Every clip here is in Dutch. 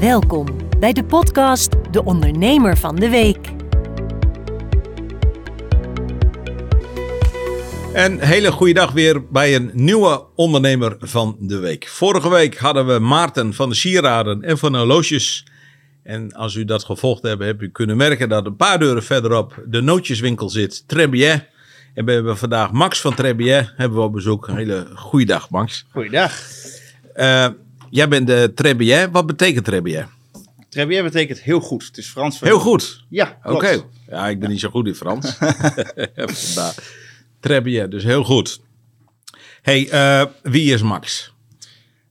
Welkom bij de podcast De Ondernemer van de Week. Een hele goede dag weer bij een nieuwe ondernemer van de week. Vorige week hadden we Maarten van de Sieraden en van de Horloges. En als u dat gevolgd hebt, heb u kunnen merken dat een paar deuren verderop de nootjeswinkel zit, Trebier. En we hebben vandaag Max van Trebier hebben we op bezoek. Een hele goede dag, Max. Goeiedag. Eh, jij bent de Trebier. Wat betekent Trebier? Trebier betekent heel goed. Het is Frans. Heel goed. Ja, Oké. Ja, ik ben niet zo goed in Frans. Trebier, dus heel goed. hey, eh, wie is Max?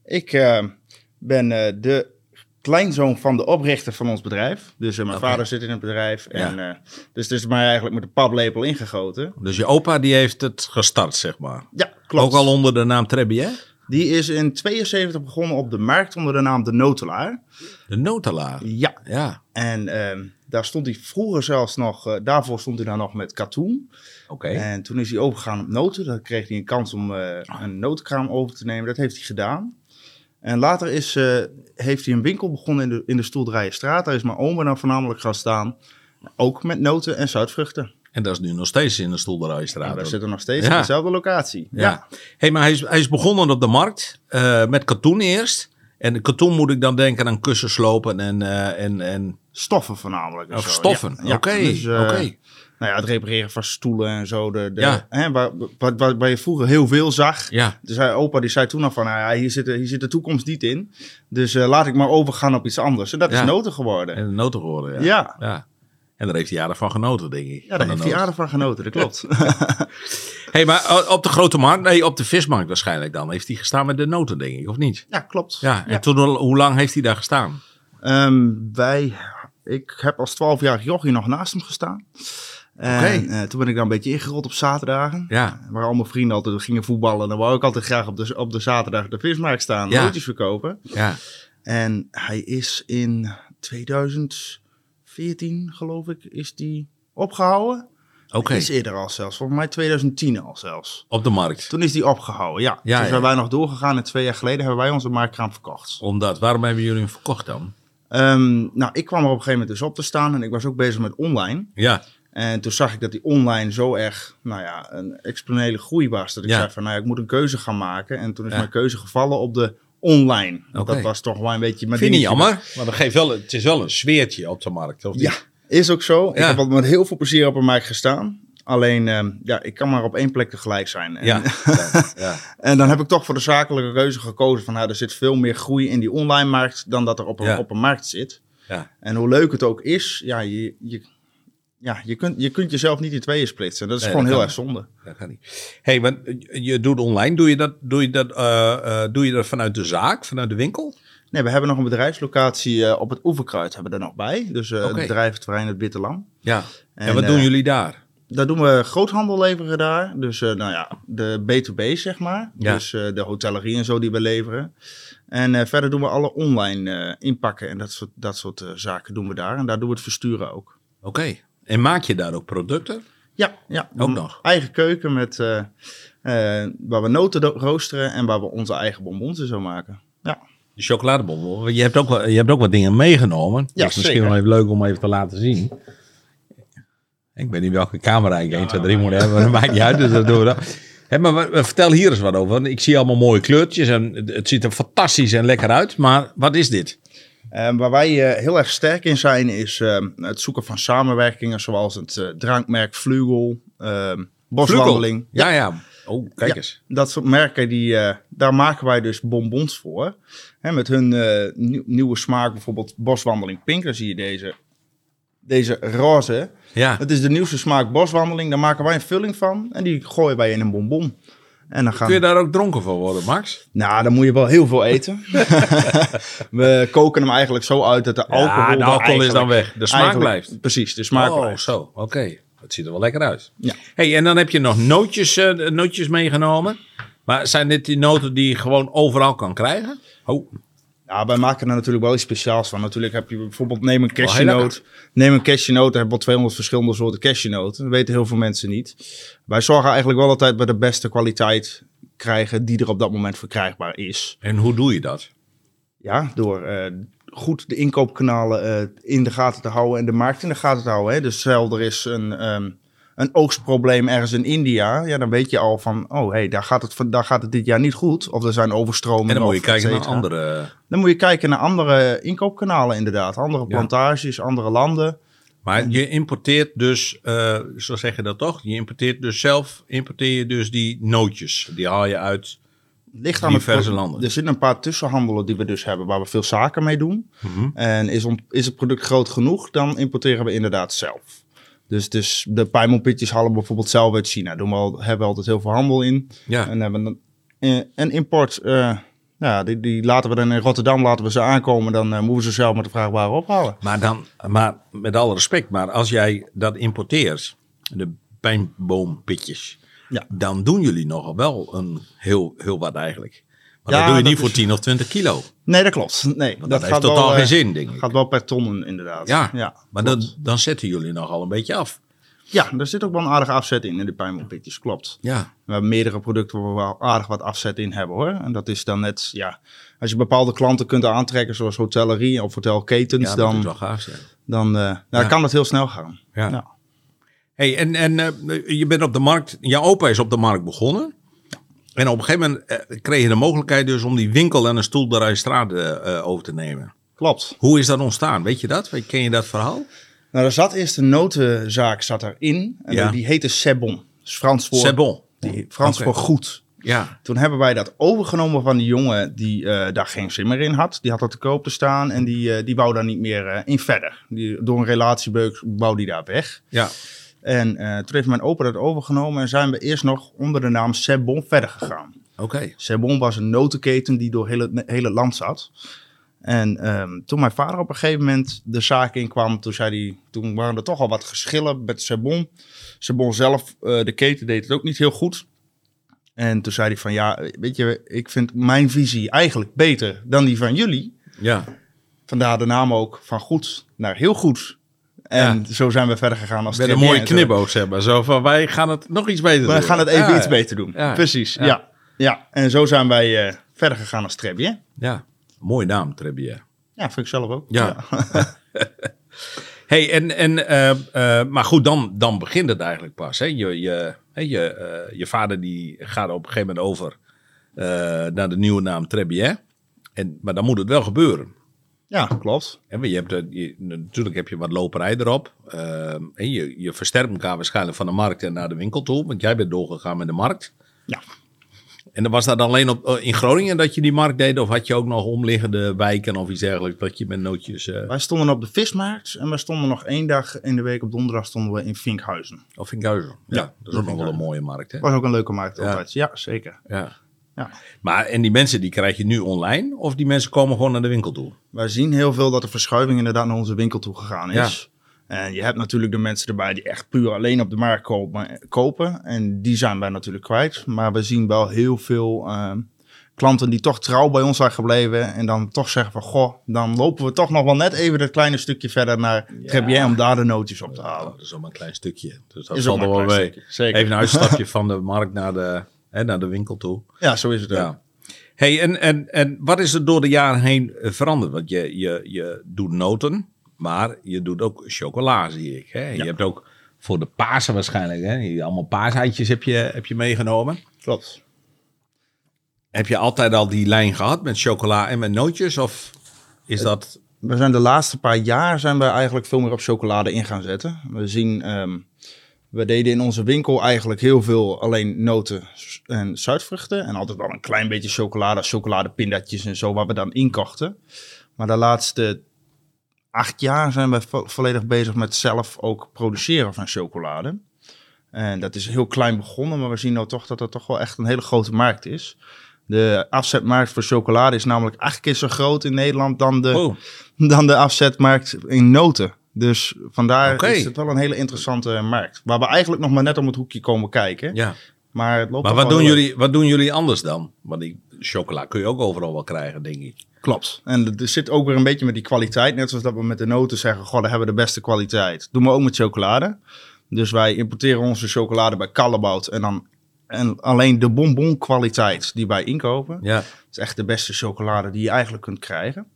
Ik eh, ben eh, de kleinzoon van de oprichter van ons bedrijf. Dus mijn vader zit in het bedrijf. En, Ja. dus het is mij eigenlijk met de paplepel ingegoten. Dus je opa die heeft het gestart, zeg maar. Ja, klopt. Ook al onder de naam Trebier? Die is in 72 begonnen op de markt onder de naam De Notelaar. De notelaar. Ja. Ja, En ehm, daar stond hij vroeger zelfs nog, eh, daarvoor stond hij daar nog met katoen. oké. En toen is hij overgegaan op noten. Dan kreeg hij een kans om eh, een notenkraam over te nemen. Dat heeft hij gedaan. En later is, eh, heeft hij een winkel begonnen in de, in de Stoeldrijenstraat. Daar is mijn oma dan voornamelijk gaan staan. Ook met noten en zuidvruchten. En dat is nu nog steeds in de En Stoelderijstraat. we zitten nog steeds Ja. op dezelfde locatie. Ja. hey, maar hij is, hij is begonnen op de markt eh, met katoen eerst. En de katoen moet ik dan denken aan kussens slopen en, eh, en, en Stoffen voornamelijk. en of zo. stoffen. Ja, ja. Oké, Dus, eh. Nou ja, het repareren van stoelen en zo. De, de, Ja. hè, waar, waar, waar, waar je vroeger heel veel zag. Ja, Dus hij, opa die zei toen al van, nou ja, hier, zit, de- hier zit de toekomst niet in. Dus laat ik maar overgaan op iets anders. En dat Ja. is noten geworden. en noten geworden. Ja. ja. En daar heeft hij jaren van genoten, denk ik. Ja, daar heeft hij aardig van genoten, dat klopt. hey, maar eh, op de grote markt, nee, op de vismarkt waarschijnlijk dan, heeft hij gestaan met de noten, denk ik, of niet? ja, klopt. Ja, en Toen, hoe lang heeft hij daar gestaan? Ehm, wij, ik heb als 12-jarig jochie nog naast hem gestaan. En eh, toen ben ik daar een beetje ingerold op zaterdagen. Ja, Waar al mijn vrienden altijd gingen voetballen. Dan wou ik altijd graag op de, op de zaterdag de vismarkt staan. Ja. Verkopen. ja. En hij is in 2014, geloof ik, is die opgehouden. Oké, Is eerder al zelfs. Volgens mij 2010 al zelfs. op de markt. Toen is die opgehouden, ja. Ja, Toen ja. zijn wij nog doorgegaan en twee jaar geleden hebben wij onze marktkraam verkocht. Omdat, waarom hebben jullie hem verkocht dan? Ehm, nou, ik kwam er op een gegeven moment dus op te staan en ik was ook bezig met online. Ja, En toen zag ik dat die online zo erg, nou ja, een exponentiële groei was. Dat ik Ja. zei van, nou ja, ik moet een keuze gaan maken. En toen is Ja. mijn keuze gevallen op de online. Want. Dat was toch wel een beetje mijn vind je niet jammer? Maar dat geeft wel, het is wel een sfeertje op de markt, of niet? Ja, is ook zo. Ik heb al met heel veel plezier op een markt gestaan. Alleen, ehm, ja, ik kan maar op één plek tegelijk zijn. En, Ja, en dan heb ik toch voor de zakelijke keuze gekozen van, nou, er zit veel meer groei in die online markt dan dat er op een, op een markt zit. ja. En hoe leuk het ook is, ja, je, je, ja, je, kunt, je kunt jezelf niet in tweeën splitsen. Dat is Nee, gewoon dat heel erg zonde. Dat kan niet. hey, want je doet online, doe je dat, doe je dat, eh, eh, doe je dat vanuit de zaak, vanuit de winkel? Nee, we hebben nog een bedrijfslocatie eh, op het Oeverkruid hebben we er nog bij. Dus Oké. het bedrijventerrein Het Witte Lam. Ja. En, En, wat doen jullie daar? Daar doen we groothandel leveren daar. Dus nou ja, de B2B zeg maar. Ja. Dus de hotellerie en zo die we leveren. En verder doen we alle online inpakken en dat soort, dat soort zaken doen we daar. En daar doen we het versturen ook. Oké. En maak je daar ook producten? Ja, ja. Ook nog? Eigen keuken met, eh, eh, waar we noten roosteren en waar we onze eigen bonbons en zo maken. Ja, De chocoladebonbon. Je hebt ook, wel- je hebt ook wat dingen meegenomen. Ja, dat is misschien zeker. wel even leuk om even te laten zien. Ik weet niet welke camera ik 1, 2, 3 moet hebben. maar Dat maakt niet uit, dus dat doen we dan. Hé, maar vertel hier eens wat over. want Ik zie allemaal mooie kleurtjes en het- het ziet er fantastisch en lekker uit. Maar wat is dit? Eh, waar wij eh, heel erg sterk in zijn is eh, het zoeken van samenwerkingen zoals het eh, drankmerk Vlugel, eh, Boswandeling. Ja, ja. Oh, kijk Ja. eens. Dat soort merken, die, eh, daar maken wij dus bonbons voor. Hè, met hun nieuw- nieuwe smaak, bijvoorbeeld Boswandeling Pink. Dan zie je deze, deze roze. Ja. Dat is de nieuwste smaak Boswandeling. Daar maken wij een vulling van en die gooien wij in een bonbon. En dan gaan... Kun je daar ook dronken van worden, Max? Nou, dan moet je wel heel veel eten. We koken hem eigenlijk zo uit dat de alcohol... Ja, de alcohol is dan weg. De smaak blijft. Precies, de smaak oh, blijft. zo. Oké. Het ziet er wel lekker uit. Ja. Hey, en dan heb je nog nootjes, eh, nootjes meegenomen. Maar zijn dit die noten die je gewoon overal kan krijgen? Oh, Ja, wij maken er natuurlijk wel iets speciaals van. Natuurlijk heb je bijvoorbeeld, neem een cashewnoot. Neem een cashewnoot, dan hebben we wel 200 verschillende soorten cashewnoten. Dat weten heel veel mensen niet. Wij zorgen eigenlijk wel altijd bij de beste kwaliteit krijgen die er op dat moment verkrijgbaar is. en hoe doe je dat? Ja, door, eh, goed de inkoopkanalen eh, in de gaten te houden en de markt in de gaten te houden. Hè. Dus stel er is een, ehm, een oogstprobleem ergens in India, ja, dan weet je al van, oh hey, daar gaat het, van- daar gaat het dit jaar niet goed. Of er zijn overstromingen. En dan moet je kijken naar andere... Dan moet je kijken naar andere inkoopkanalen inderdaad. Andere Ja. plantages, andere landen. Maar je importeert dus, eh, zo zeg je dat toch? Je importeert dus zelf, importeer je dus die nootjes. Die haal je uit. Ligt aan Diverse landen. Er zitten een paar tussenhandelen die we dus hebben, waar we veel zaken mee doen. En is, on- is het product groot genoeg, dan importeren we inderdaad zelf. Dus, dus de pijmelpitjes halen bijvoorbeeld zelf uit China. Doen we al, hebben we altijd heel veel handel in. Ja. En hebben dan eh, een import, eh, ja, die, die laten we dan in Rotterdam laten we ze aankomen. Dan eh, moeten ze zelf met de vraag waar ophalen. Maar dan, maar met alle respect, maar als jij dat importeert, de pijnboompitjes, Ja. dan doen jullie nogal wel een heel, heel wat eigenlijk. Maar Ja, dat doe je dat niet voor is- 10 of 20 kilo. Nee, dat klopt. Nee, Want dat, heeft gaat totaal wel, geen eh, zin, denk ik. gaat wel per tonnen inderdaad. Ja, ja maar dan, dan zetten jullie nogal een beetje af. Ja, er zit ook wel een aardige afzet in, in de pijmelpitjes, klopt. Ja, We hebben meerdere producten waar we wel aardig wat afzet in hebben hoor. En dat is dan net, ja, als je bepaalde klanten kunt aantrekken, zoals hotellerie of hotelketens, ja dat is dan, wel gaaf dan eh, nou, kan dat heel snel gaan. Ja. Ja. Hey, en en eh, je bent op de markt, jouw opa is op de markt begonnen. En op een gegeven moment eh, kreeg je de mogelijkheid dus om die winkel en een stoelderijstraat eh eh, over te nemen. Klopt. Hoe is dat ontstaan? Weet je dat? Ken je dat verhaal? Nou, er zat eerst een notenzaak zat erin. En Ja. die heette Sebon. Dat is Frans voor, C'est bon. die, Frans voor goed. Ja. Toen hebben wij dat overgenomen van die jongen die daar geen zin meer in had. Die had dat te koop te staan en die, die wou daar niet meer in verder. Die, door een relatiebeuk wou die daar weg. Ja. En eh, toen heeft mijn opa dat overgenomen en zijn we eerst nog onder de naam Sebon verder gegaan. Oké. Sebon was een notenketen die door heel het hele land zat. En ehm, toen mijn vader op een gegeven moment de zaak inkwam, toen, zei hij, toen waren er toch al wat geschillen met Sebon. Sebon zelf, eh, de keten, deed het ook niet heel goed. En toen zei hij van, ja, weet je, ik vind mijn visie eigenlijk beter dan die van jullie. Ja. Vandaar de naam ook van goed naar heel goed. En Ja. zo zijn we verder gegaan als Met een mooie knipoog hebben. Zo van, wij gaan het nog iets beter doen. We gaan het even Ja, iets beter doen. Ja. Precies, Ja. ja. En zo zijn wij eh, verder gegaan als Trebje. Ja. Mooie naam, Trebier. Ja, vind ik zelf ook. Ja. hey, en, en, eh, eh, maar goed, dan, dan begint het eigenlijk pas. Hè? Je, je, je, je vader die gaat op een gegeven moment over naar de nieuwe naam Trebier. En, maar dan moet het wel gebeuren. Ja, klopt. Want je hebt, eh, je, natuurlijk heb je wat loperij erop. Eh, en je, je versterkt elkaar waarschijnlijk van de markt en naar de winkel toe. Want jij bent doorgegaan met de markt. Ja. En dan was dat alleen op, eh, in Groningen dat je die markt deed? Of had je ook nog omliggende wijken of iets dergelijks dat je met nootjes... eh, Wij stonden op de vismarkt en we stonden nog één dag in de week op donderdag stonden we in Vinkhuizen. Of in Guizen. Ja, Ja, dat is ook nog wel een mooie markt. Hè? Was ook een leuke markt Ja. altijd. Ja, zeker. Ja. Ja. Maar en die mensen die krijg je nu online? Of die mensen komen gewoon naar de winkel toe? Wij zien heel veel dat de verschuiving inderdaad naar onze winkel toe gegaan is. En je hebt natuurlijk de mensen erbij die echt puur alleen op de markt kopen. kopen en die zijn wij natuurlijk kwijt. Maar we zien wel heel veel ehm, klanten die toch trouw bij ons zijn gebleven. En dan toch zeggen van, goh, dan lopen we toch nog wel net even dat kleine stukje verder naar Trebien om daar de nootjes op te halen. Dat is maar een klein stukje. Dus dat Is zal ook er maar wel een klein mee. stukje, zeker. Even een uitstapje van de markt naar de, hè, naar de winkel toe. Ja, zo is het ook. Hey, en, en, en wat is er door de jaren heen eh, veranderd? Want je, je, je doet noten, maar je doet ook chocola, zie ik. Hè? Je hebt ook voor de Pasen waarschijnlijk, hè? Allemaal paaseitjes heb je, heb je meegenomen. Klopt. Heb je altijd al die lijn gehad met chocola en met nootjes? Of is dat... We zijn de laatste paar jaar zijn we eigenlijk veel meer op chocolade in gaan zetten. We zien, ehm, we deden in onze winkel eigenlijk heel veel alleen noten en zuidvruchten. En altijd wel een klein beetje chocolade, chocoladepindatjes en zo, waar we dan inkochten. Maar de laatste acht jaar zijn we vo- volledig bezig met zelf ook produceren van chocolade. En dat is heel klein begonnen, maar we zien nou toch dat het toch wel echt een hele grote markt is. De afzetmarkt voor chocolade is namelijk acht keer zo groot in Nederland dan de, Oh, dan de afzetmarkt in noten. Dus vandaar is het wel een hele interessante markt. Waar we eigenlijk nog maar net om het hoekje komen kijken. ja. Maar het loopt Maar wat doen, jullie, wat doen jullie anders dan? Want die chocola kun je ook overal wel krijgen, denk ik. Klopt. En er zit ook weer een beetje met die kwaliteit. Net zoals dat we met de noten zeggen, goh, daar hebben we de beste kwaliteit. Doen we ook met chocolade. Dus wij importeren onze chocolade bij Callebout. En dan en alleen de bonbon kwaliteit die wij inkopen. Ja. Dat is echt de beste chocolade die je eigenlijk kunt krijgen.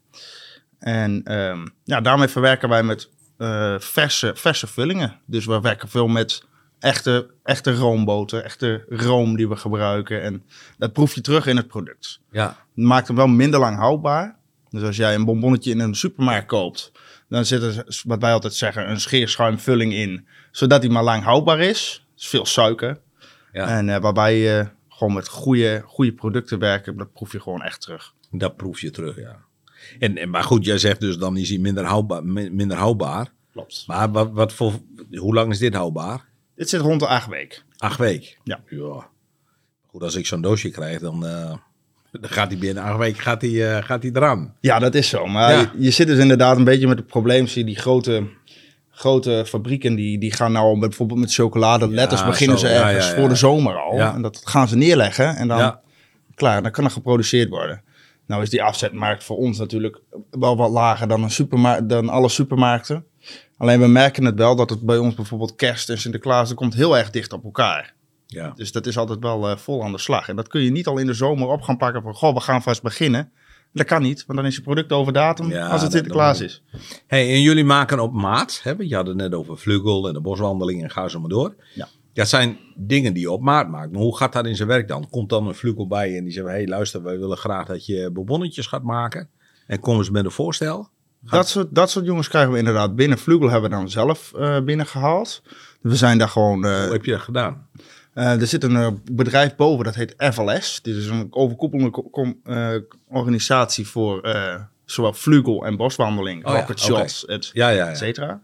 En ehm, ja, daarmee verwerken wij met eh, verse, verse vullingen. Dus we werken veel met echte, echte roomboter, echte room die we gebruiken. En dat proef je terug in het product. Ja, Het maakt hem wel minder lang houdbaar. Dus als jij een bonbonnetje in een supermarkt koopt, dan zit er, wat wij altijd zeggen, een scheerschuimvulling in. Zodat die maar lang houdbaar is. Dat is veel suiker. ja. En eh, waarbij je gewoon met goede, goede producten werken, dat proef je gewoon echt terug. dat proef je terug, ja. En, en, maar goed, jij zegt dus dan is hij minder houdbaar. min- Minder houdbaar. Klopt. Maar wat, wat voor, hoe lang is dit houdbaar? Dit zit rond de acht weken. Acht weken? Ja. ja. Goed, als ik zo'n doosje krijg, dan, eh, dan gaat hij binnen acht weken gaat hij, eh, gaat hij eraan. Ja, dat is zo. Maar Ja. je, je zit dus inderdaad een beetje met het probleem. Zie die grote, grote fabrieken, die, die gaan nou met, bijvoorbeeld met chocolade letters beginnen zo. ze Ja, ergens ja, ja. voor de zomer al. Ja. En dat gaan ze neerleggen en dan, Ja. klaar, dan kan er geproduceerd worden. Nou is die afzetmarkt voor ons natuurlijk wel wat lager dan, een supermarkt, dan alle supermarkten. Alleen we merken het wel dat het bij ons bijvoorbeeld kerst en Sinterklaas, dat komt heel erg dicht op elkaar. Ja. Dus dat is altijd wel eh, vol aan de slag. En dat kun je niet al in de zomer op gaan pakken van, goh, we gaan vast beginnen. Dat kan niet, want dan is je product over datum Ja, als het Sinterklaas is. Hey, en jullie maken op maat. Hè? Je had het net over vlugel en de boswandeling en ga zo maar door. Ja. Dat zijn dingen die je op maat maakt. Maar hoe gaat dat in zijn werk dan? Komt dan een vlugel bij en die zegt: hey, luister, wij willen graag dat je bonbonnetjes gaat maken. En komen ze met een voorstel? Dat soort, dat soort jongens krijgen we inderdaad binnen. Vlugel hebben we dan zelf eh, binnengehaald. We zijn daar gewoon... eh, Hoe heb je dat gedaan? eh, er zit een bedrijf boven, dat heet FLS. Dit is een overkoepelende organisatie voor zowel vlugel en boswandeling, Oh ja, rocket oké. shots, et, Ja, ja, et ja. cetera.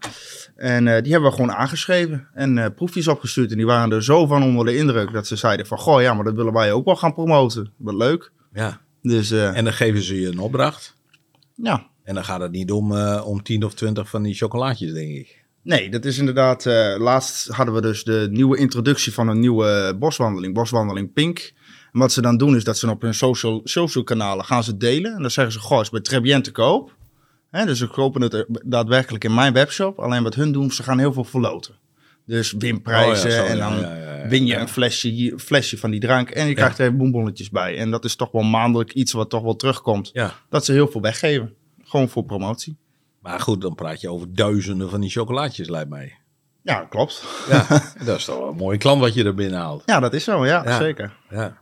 En eh, die hebben we gewoon aangeschreven en eh, proefjes opgestuurd. En die waren er zo van onder de indruk dat ze zeiden van... Goh, ja, maar dat willen wij ook wel gaan promoten. Wat leuk. ja. Dus eh, En dan geven ze je een opdracht. ja, En dan gaat het niet om, om 10 of 20 van die chocolaatjes, denk ik. Nee, dat is inderdaad. laatst hadden we dus de nieuwe introductie van een nieuwe boswandeling, boswandeling Pink. En wat ze dan doen is dat ze op hun social, social kanalen gaan ze delen. En dan zeggen ze, goh, is bij Trebien te koop. Hè, dus ze kopen het er daadwerkelijk in mijn webshop. Alleen wat hun doen, ze gaan heel veel verloten. Dus winprijzen Oh ja, zo, en dan ja, ja, ja. win je een flesje, flesje van die drank en je krijgt er even bonbonnetjes bij. En dat is toch wel maandelijk iets wat toch wel terugkomt. Dat ze heel veel weggeven. Gewoon voor promotie. Maar goed, dan praat je over duizenden van die chocolaatjes, lijkt mij. Ja, klopt. Ja, dat is toch wel een mooie klant wat je er binnen haalt. Ja, dat is zo. Ja, Ja. zeker. Ja,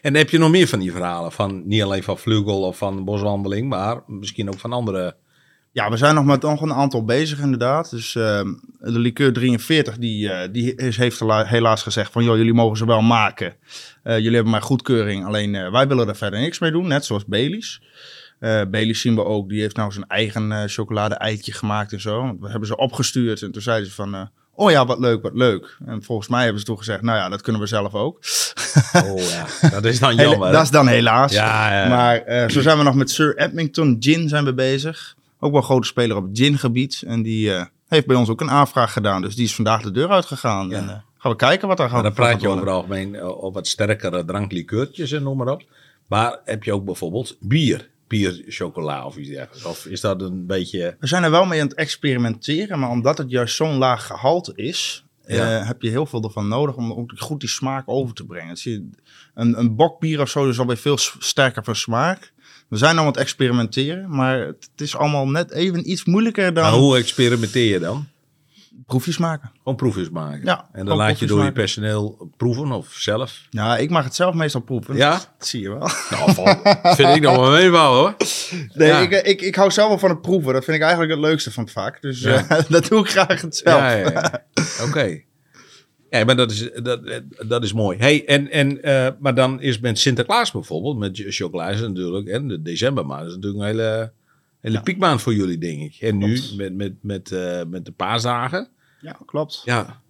En heb je nog meer van die verhalen? Van, niet alleen van Vlugel of van Boswandeling, maar misschien ook van andere. Ja, we zijn nog met nog een aantal bezig inderdaad. Dus ehm, de liqueur 43 die, eh, die heeft hela- helaas gezegd van... joh, jullie mogen ze wel maken. Eh, jullie hebben maar goedkeuring. Alleen eh, wij willen er verder niks mee doen. Net zoals Baileys. Baileys zien we ook. Die heeft nou zijn eigen chocolade-eitje gemaakt en zo. We hebben ze opgestuurd en toen zeiden ze van... oh ja, wat leuk, wat leuk. En volgens mij hebben ze toen gezegd... nou ja, dat kunnen we zelf ook. Oh ja, dat is dan jammer. dat is dan helaas. Ja, ja. Maar eh, zo zijn we nog met Sir Edmington Gin zijn we bezig. Ook wel een grote speler op het gingebied. En die eh, heeft bij ons ook een aanvraag gedaan. Dus die is vandaag de deur uitgegaan. Ja. En eh, gaan we kijken wat daar gaat Maar dan praat je over het algemeen op wat sterkere dranklikeurtjes en noem maar op. Maar heb je ook bijvoorbeeld bier? Bier, chocola of iets dergelijks? Of is dat een beetje... We zijn er wel mee aan het experimenteren. Maar omdat het juist zo'n laag gehalte is... Ja. eh, heb je heel veel ervan nodig om ook goed die smaak over te brengen. Zie je, een, een bokbier of zo is alweer veel sterker van smaak. We zijn nou aan het experimenteren, maar het is allemaal net even iets moeilijker dan Maar hoe experimenteer je dan? Proefjes maken. Gewoon proefjes maken. Ja, en dan laat je door je personeel proeven of zelf. Ja, ik mag het zelf meestal proeven. Ja? Dat zie je wel. Nou, van, vind ik nog wel meevallen hoor. Nee, Ja. ik, ik, ik hou zelf wel van het proeven. Dat vind ik eigenlijk het leukste van het vak. Dus Ja. eh, dat doe ik graag het zelf. Ja, ja, ja. Oké. Ja, maar dat is, dat, dat is mooi. Hey, en, en, eh, maar dan is met Sinterklaas bijvoorbeeld, met chocola is het natuurlijk, en de decembermaand is natuurlijk een hele, hele piekmaand voor jullie, denk ik. En nu met, met, met, eh, met de paasdagen. Ja, klopt. Ja,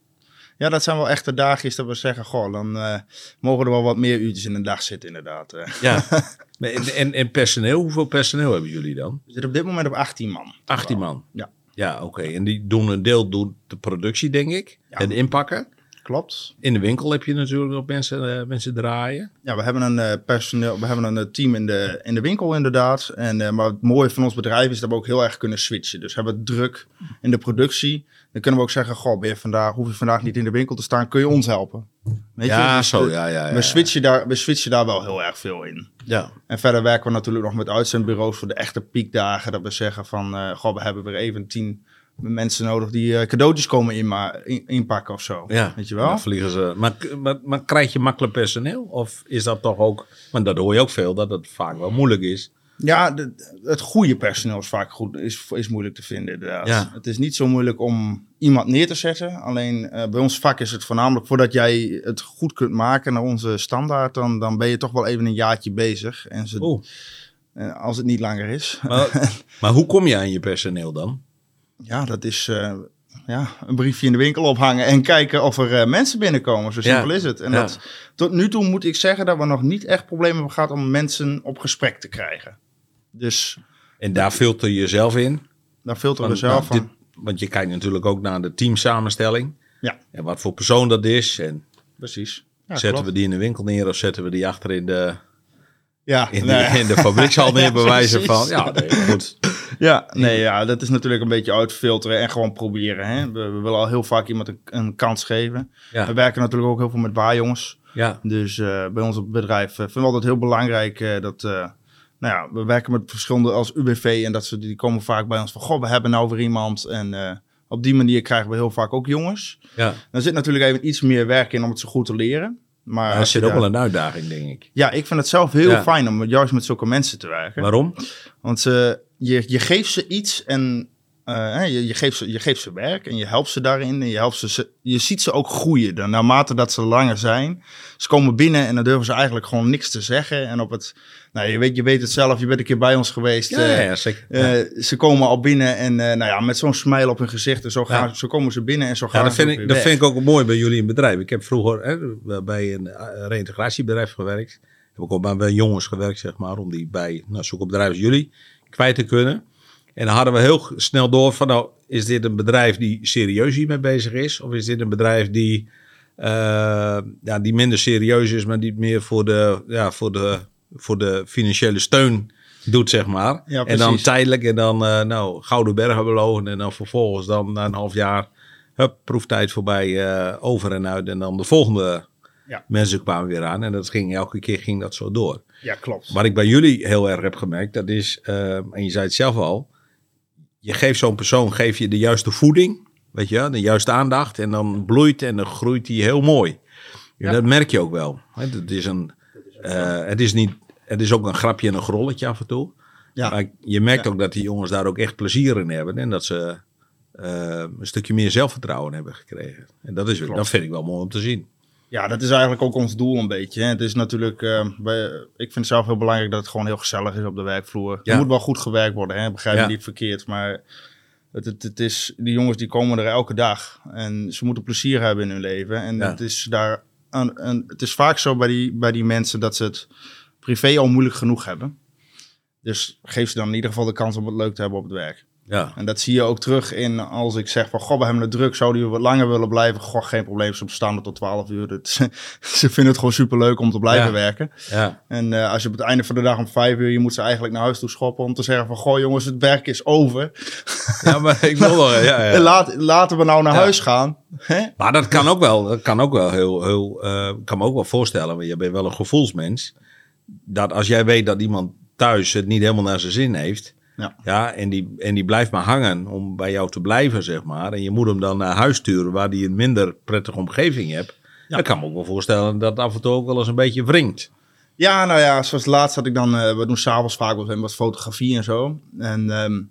Ja, dat zijn wel echte dagjes dat we zeggen... Goh, dan eh, mogen er wel wat meer uurtjes in de dag zitten inderdaad. eh. ja. en, en, en personeel, hoeveel personeel hebben jullie dan? We zitten op dit moment op 18 man. 18 man. Ja. Ja, oké. En die doen een deel doen de productie, denk ik. Ja. En inpakken. Klopt. In de winkel heb je natuurlijk ook mensen, eh, mensen draaien. Ja, we hebben een eh, personeel, we hebben een eh, team in de, in de winkel inderdaad. En, maar het mooie van ons bedrijf is dat we ook heel erg kunnen switchen. Dus hebben we druk in de productie. Dan kunnen we ook zeggen, goh, ben je vandaag, hoef je vandaag niet in de winkel te staan, kun je ons helpen? Weet ja, Dus, zo, ja, ja, ja. We, switchen daar, we switchen daar wel heel erg veel in. Ja, En verder werken we natuurlijk nog met uitzendbureaus voor de echte piekdagen. Dat we zeggen van, goh, we hebben weer even tien mensen nodig die eh, cadeautjes komen inma- in, inpakken of zo. ja. Weet je wel? Dan vliegen ze. Maar, maar, maar krijg je makkelijk personeel? Of is dat toch ook... Want dat hoor je ook veel, dat het vaak wel moeilijk is. Ja, de- het goede personeel is vaak goed, is, is moeilijk te vinden inderdaad. Ja. Het is niet zo moeilijk om iemand neer te zetten. Alleen eh, bij ons vak is het voornamelijk voordat jij het goed kunt maken naar onze standaard, dan, dan ben je toch wel even een jaartje bezig. En ze, als het niet langer is. Maar, maar hoe kom je aan je personeel dan? Ja, dat is eh, ja, een briefje in de winkel ophangen en kijken of er eh, mensen binnenkomen. Zo Ja. simpel is het. En Ja. dat, tot nu toe moet ik zeggen dat we nog niet echt problemen hebben gehad om mensen op gesprek te krijgen. Dus En daar filter je jezelf in? daar filteren we zelf nou, van. dit- want je kijkt natuurlijk ook naar de teamsamenstelling. Ja. En wat voor persoon dat is. En Precies. Ja, zetten klopt. we die in de winkel neer of zetten we die achter in de, Ja, in nee. de, in de fabriekshal wijze precies. van. Ja, nee, goed. ja, nee, ja, dat is natuurlijk een beetje uitfilteren en gewoon proberen. Hè? We, we willen al heel vaak iemand een, een kans geven. Ja. We werken natuurlijk ook heel veel met waarjongens. Ja, Dus eh, bij ons op bedrijf eh, vinden we altijd heel belangrijk eh, dat... nou ja, we werken met verschillende als UWV en dat ze die komen vaak bij ons van... Goh, we hebben nou weer iemand. En op die manier krijgen we heel vaak ook jongens. ja. Er zit natuurlijk even iets meer werk in om het zo goed te leren. Maar dat als zit ook daar- wel een uitdaging, denk ik. Ja, ik vind het zelf heel Ja. fijn om juist met zulke mensen te werken. Waarom? Want ze, je, je geeft ze iets en eh, je, je, geeft ze, je geeft ze werk en je helpt ze daarin. En je, helpt ze, ze, je ziet ze ook groeien. Dan, naarmate dat ze langer zijn. Ze komen binnen en dan durven ze eigenlijk gewoon niks te zeggen. En op het, nou, je, weet, je weet het zelf, je bent een keer bij ons geweest. Ja, eh, ja, ja, zeker. Ja. eh, ze komen al binnen en eh, nou ja, met zo'n smile op hun gezicht. En zo, gaan, Ja. zo komen ze binnen en zo gaan Ja, dat ze vind, ik, dat weg. vind ik ook mooi bij jullie in bedrijf. Ik heb vroeger hè, bij een eh, reïntegratiebedrijf gewerkt. Heb ik ook bij- bij jongens gewerkt, zeg maar, om die bij nou, zulke bedrijven als jullie kwijt te kunnen. En dan hadden we heel snel door van, nou, is dit een bedrijf die serieus hiermee bezig is? Of is dit een bedrijf die, eh, ja, die minder serieus is, maar die meer voor de, ja, voor de, voor de financiële steun doet, zeg maar. Ja, en dan tijdelijk en dan, eh, nou, Gouden Bergen beloven. En dan vervolgens dan na een half jaar, hup, proeftijd voorbij, eh, over en uit. En dan de volgende Ja. mensen kwamen weer aan. En dat ging, elke keer ging dat zo door. Ja, klopt. Wat ik bij jullie heel erg heb gemerkt, dat is, eh, en je zei het zelf al, je geeft zo'n persoon geef je de juiste voeding, weet je, de juiste aandacht, en dan bloeit en dan groeit hij heel mooi. Ja. Dat merk je ook wel. Het is een, het is niet, het is ook een grapje en een grolletje af en toe. Ja. Maar je merkt Ja. ook dat die jongens daar ook echt plezier in hebben en dat ze eh, een stukje meer zelfvertrouwen hebben gekregen. En dat is, Klopt. dat vind ik wel mooi om te zien. Ja, dat is eigenlijk ook ons doel een beetje. Hè. Het is natuurlijk, eh, ik vind het zelf heel belangrijk dat het gewoon heel gezellig is op de werkvloer. Ja. Er moet wel goed gewerkt worden, hè. begrijp me Ja. niet verkeerd. Maar het, het, het is, die jongens die komen er elke dag. En ze moeten plezier hebben in hun leven. En Ja. het, is daar een, een, het is vaak zo bij die, bij die mensen dat ze het privé al moeilijk genoeg hebben. Dus geef ze dan in ieder geval de kans om het leuk te hebben op het werk. Ja, En dat zie je ook terug in als ik zeg van, goh, we hebben het druk, zouden we wat langer willen blijven? Goh, geen probleem, ze bestaan er tot 12 uur. Dat, ze vinden het gewoon superleuk om te blijven Ja. werken. ja, En eh, als je op het einde van de dag om 5 uur, je moet ze eigenlijk naar huis toe schoppen om te zeggen van, goh jongens, het werk is over. ja maar ik wil wel, ja, ja. Laat, laten we nou naar huis gaan. Hè? Maar dat kan ook wel, dat kan ook wel heel, heel eh, kan me ook wel voorstellen, want je bent wel een gevoelsmens, dat als jij weet dat iemand thuis het niet helemaal naar zijn zin heeft, Ja. ja, en, die, en die blijft maar hangen om bij jou te blijven, zeg maar, en je moet hem dan naar huis sturen waar die een minder prettige omgeving hebt, dan kan ik me ook wel voorstellen dat af en toe ook wel eens een beetje wringt. Ja, nou ja, zoals laatst had ik dan, eh, we doen s'avonds vaak wat, wat fotografie en zo. En ehm,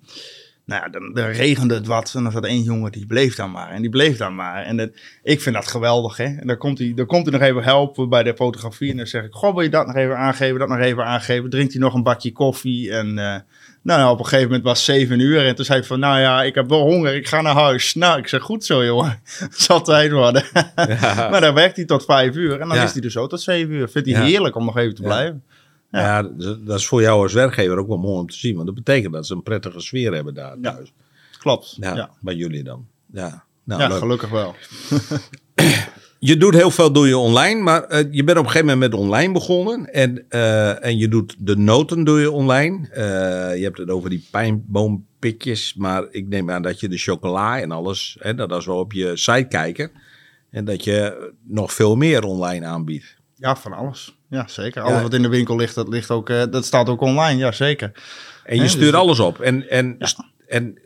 nou ja, dan, dan regende het wat en dan zat één jongen die bleef dan maar. En die bleef dan maar. En dat, ik vind dat geweldig, hè. En dan komt, hij, dan komt hij nog even helpen bij de fotografie. En dan zeg ik, goh, wil je dat nog even aangeven, dat nog even aangeven. Drinkt hij nog een bakje koffie en... eh, nou ja, op een gegeven moment was het zeven uur en toen zei hij van, nou ja, ik heb wel honger, ik ga naar huis. Nou, ik zeg, goed zo jongen, zal tijd worden. maar dan werkt hij tot vijf uur en dan Ja. is hij dus zo tot zeven uur. Vindt hij Ja. heerlijk om nog even te blijven. Ja. Ja, dat is voor jou als werkgever ook wel mooi om te zien, want dat betekent dat ze een prettige sfeer hebben daar Ja. thuis. Klopt. Ja, bij jullie dan. Ja, nou, leuk. gelukkig wel. je doet heel veel doe je online, maar eh, je bent op een gegeven moment met online begonnen. En, eh, en je doet de noten doe je online. Eh, je hebt het over die pijnboompitjes, maar ik neem aan dat je de chocola en alles, hè, dat als we op je site kijken. En dat je nog veel meer online aanbiedt. Ja, van alles. Ja, zeker. Alles wat in de winkel ligt, dat, ligt ook, eh, dat staat ook online. Ja, zeker. En je stuurt dus- alles op. En, en, en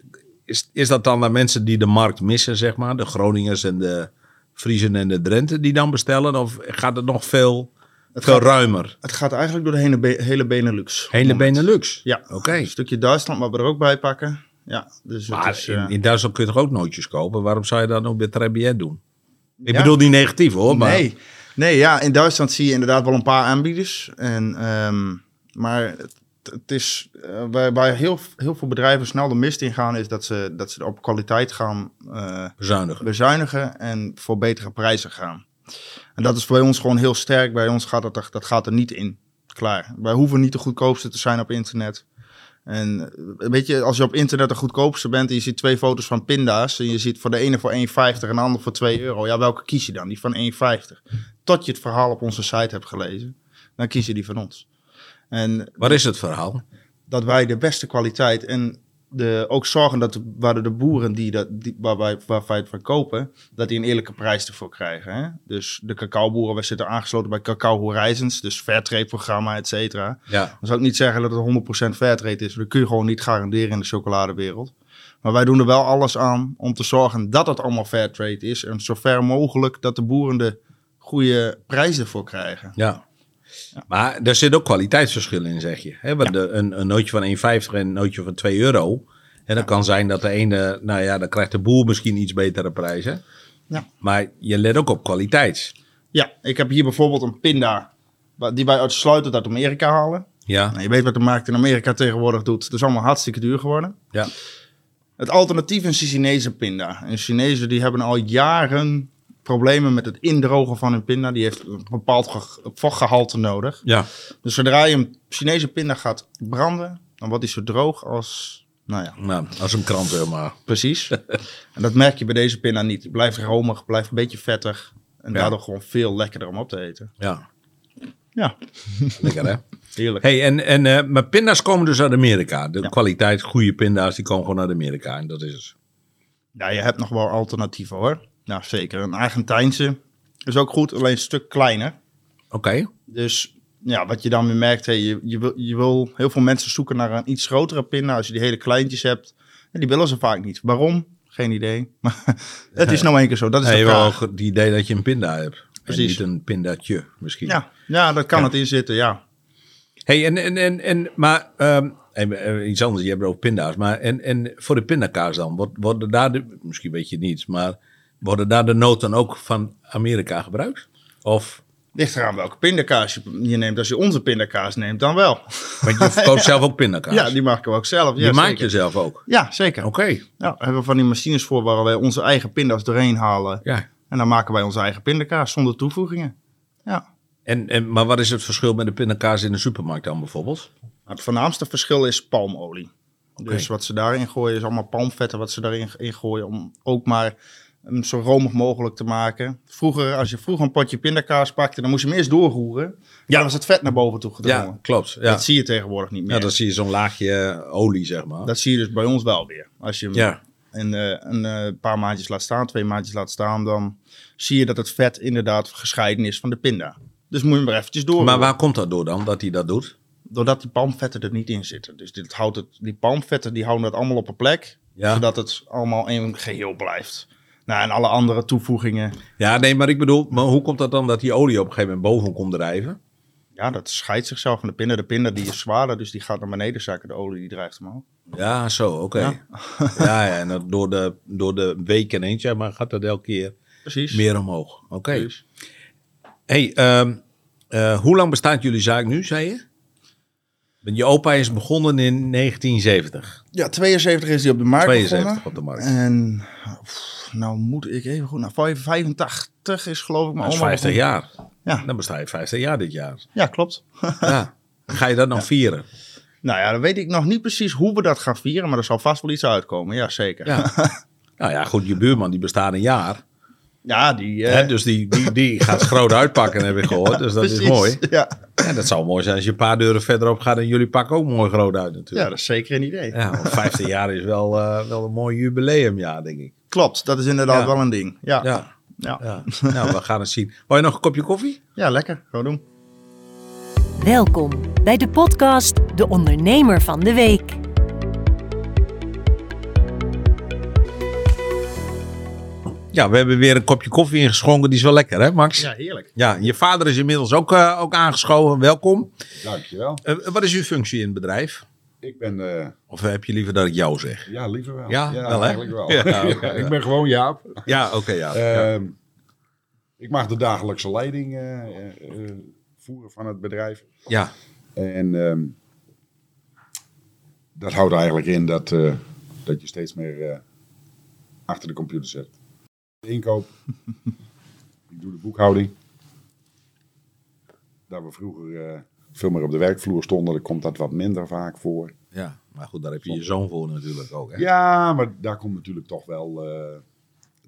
is, is dat dan naar mensen die de markt missen, zeg maar? De Groningers en de Friesen en de Drenthe die dan bestellen? Of gaat het nog veel, veel gaat- ruimer? Het gaat eigenlijk door de hele, hele Benelux. Hele. Benelux? Ja, Oké. een stukje Duitsland, maar we er ook bij pakken. Ja, dus het Maar is, eh, in, in Duitsland kun je toch ook nootjes kopen? Waarom zou je dat ook bij Trebiet doen? Ik Ja. bedoel niet negatief hoor, maar Nee. Nee, ja, in Duitsland zie je inderdaad wel een paar aanbieders. En, ehm, maar het, het is, eh, waar, waar heel, heel veel bedrijven snel de mist in gaan, is dat ze, dat ze op kwaliteit gaan eh, bezuinigen. bezuinigen en voor betere prijzen gaan. En dat is bij ons gewoon heel sterk. Bij ons gaat dat, dat gaat er niet in. Klaar. Wij hoeven niet de goedkoopste te zijn op internet. En eh, weet je, als je op internet de goedkoopste bent en je ziet twee foto's van pinda's en je ziet voor de ene voor 1,50 en de ander voor 2 euro. Ja, welke kies je dan? Die van 1,50. Tot je het verhaal op onze site hebt gelezen, dan kies je die van ons. En Wat is het verhaal? dat wij de beste kwaliteit en de, ook zorgen dat de, waar de boeren die dat, die, waar, wij, waar wij het van kopen, dat die een eerlijke prijs ervoor krijgen. Hè? Dus de cacaoboeren, wij zitten aangesloten bij Cacao Horizons, dus Fairtrade programma, et cetera. Ja. Dan zou ik niet zeggen dat het 100% Fairtrade is, dat kun je gewoon niet garanderen in de chocoladewereld. Maar wij doen er wel alles aan om te zorgen dat het allemaal Fairtrade is en zo ver mogelijk dat de boeren de goede prijs ervoor krijgen. Ja. Maar er zit ook kwaliteitsverschil in, zeg je. Hè? Want de, een, een nootje van 1,50 en een nootje van 2 euro. En dan kan zijn dat de ene, nou ja, dan krijgt de boer misschien iets betere prijzen. Ja. Maar je let ook op kwaliteit. Ja, ik heb hier bijvoorbeeld een pinda die wij uitsluitend uit Amerika halen. Ja. Nou, je weet wat de markt in Amerika tegenwoordig doet. Het is allemaal hartstikke duur geworden. Ja. Het alternatief is de Chinese pinda. En Chinezen die hebben al jaren problemen met het indrogen van hun pinda. Die heeft een bepaald ge- vochtgehalte nodig. Ja. Dus zodra je een Chinese pinda gaat branden, dan wordt die zo droog als... Nou ja, Nou, als een krant, zeg maar. precies. en dat merk je bij deze pinda niet. Die blijft romig, blijft een beetje vettig. En Ja. daardoor gewoon veel lekkerder om op te eten. Ja. Ja, Lekker, hè? heerlijk. Hey, en, en, eh, maar pinda's komen dus uit Amerika. De Ja. kwaliteit, goede pinda's, die komen gewoon uit Amerika. En dat is het. Ja, je hebt nog wel alternatieven hoor. Nou, zeker. Een Argentijnse is ook goed, alleen een stuk kleiner. Oké. Dus ja, wat je dan weer merkt, hey, je, je, wil, je wil heel veel mensen zoeken naar een iets grotere pinda. Als je die hele kleintjes hebt, en die willen ze vaak niet. Waarom? Geen idee. Maar het is nou één keer zo. Dat is je wel het idee dat je een pinda hebt. Precies. En niet een pindatje, misschien. Ja, ja, daar kan Ja. het in zitten, ja. Hey, en, en, en, en maar ehm, even, eh, iets anders, je hebt over pinda's. Maar en, en voor de pindakaas dan, wordt, worden daar, de, misschien weet je het niet, maar worden daar de noten ook van Amerika gebruikt? Of, Ligt eraan welke pindakaas je, neemt. Als je onze pindakaas neemt, dan wel. want je verkoopt zelf ook pindakaas. Ja, die maken we ook zelf. Die Ja, maak zeker. je zelf ook? Ja, zeker. Oké, Ja, daar hebben we van die machines voor waar wij onze eigen pinda's doorheen halen. ja. En dan maken wij onze eigen pindakaas zonder toevoegingen. Ja. En, en, maar wat is het verschil met de pindakaas in de supermarkt dan bijvoorbeeld? Het voornaamste verschil is palmolie. Dus wat ze daarin gooien is allemaal palmvetten wat ze daarin in gooien om ook maar hem zo romig mogelijk te maken. Vroeger, als je vroeger een potje pindakaas pakte, dan moest je hem eerst doorroeren. Ja. Dan was het vet naar boven toe gedrongen. Ja, klopt. Ja, Dat zie je tegenwoordig niet meer. ja dan zie je zo'n laagje olie, zeg maar. Dat zie je dus bij ons wel weer. Als je hem Ja. een, eh, een eh, paar maandjes laat staan, twee maandjes laat staan, dan zie je dat het vet inderdaad gescheiden is van de pinda. Dus moet je hem er eventjes door. Maar waar komt dat door dan, dat hij dat doet? Doordat die palmvetten er niet in zitten. Dus dit houdt het, die palmvetten die houden het allemaal op een plek. Ja. Zodat het allemaal in een geheel blijft. Nou, en alle andere toevoegingen, Ja, nee, maar ik bedoel, maar hoe komt dat dan dat die olie op een gegeven moment boven komt drijven? ja, dat scheidt zichzelf van de pinda. De pinda die is zwaarder, dus die gaat naar beneden zakken. De olie die drijft omhoog. Ja, zo, oké. Ja. Ja. ja, en dat door de, door de weken heen, zeg maar, gaat dat elke keer Precies. meer omhoog. Oké. Precies. Hey, ehm, eh, hoe lang bestaat jullie zaak nu, zei je? Je opa is begonnen in 1970. Ja, 72 is die op de markt 72 begonnen. op de markt. En pff, nou moet ik even goed. Nou, 85 is geloof ik mijn Dat is oma 50 begonnen. jaar. Ja. Dan besta je 50 jaar dit jaar. Ja, klopt. Ja. Ga je dat dan vieren? nou ja, dan weet ik nog niet precies hoe we dat gaan vieren, maar er zal vast wel iets uitkomen. Ja, zeker. Ja. nou ja, goed, je buurman die bestaat een jaar. Ja, die... eh, Hè, dus die, die, die gaat groot uitpakken, heb ik gehoord. Dus dat is mooi. Ja. En dat zou mooi zijn als je een paar deuren verderop gaat en jullie pakken ook mooi groot uit ja, natuurlijk. dat is zeker een idee. Ja, want 15 jaar is wel, eh, wel een mooi jubileumjaar, denk ik. Klopt, dat is inderdaad Ja. wel een ding. Ja, ja. Ja, Ja. ja. nou, we gaan het zien. Wil je nog een kopje koffie? lekker. Gewoon doen. Welkom bij de podcast De Ondernemer van de Week. Ja, we hebben weer een kopje koffie ingeschonken. Die is wel lekker, hè, Max? Ja, heerlijk. Ja, je vader is inmiddels ook, eh, ook aangeschoven. Welkom. Dankjewel. Eh, wat is uw functie in het bedrijf? Ik ben, eh, Of heb je liever dat ik jou zeg? ja, liever wel. Ja, wel, hè? eigenlijk wel. Ja, ik ben gewoon Jaap. Ja, oké, ja. ja. Ehm, ik mag de dagelijkse leiding eh, eh, eh, voeren van het bedrijf. ja. En ehm, dat houdt eigenlijk in dat, eh, dat je steeds meer eh, achter de computer zit. Inkoop. ik doe de boekhouding. Daar we vroeger eh, veel meer op de werkvloer stonden, dan komt dat wat minder vaak voor. Ja, maar goed, daar heb je je zoon voor natuurlijk ook. Hè? Ja, maar daar komt natuurlijk toch wel. eh,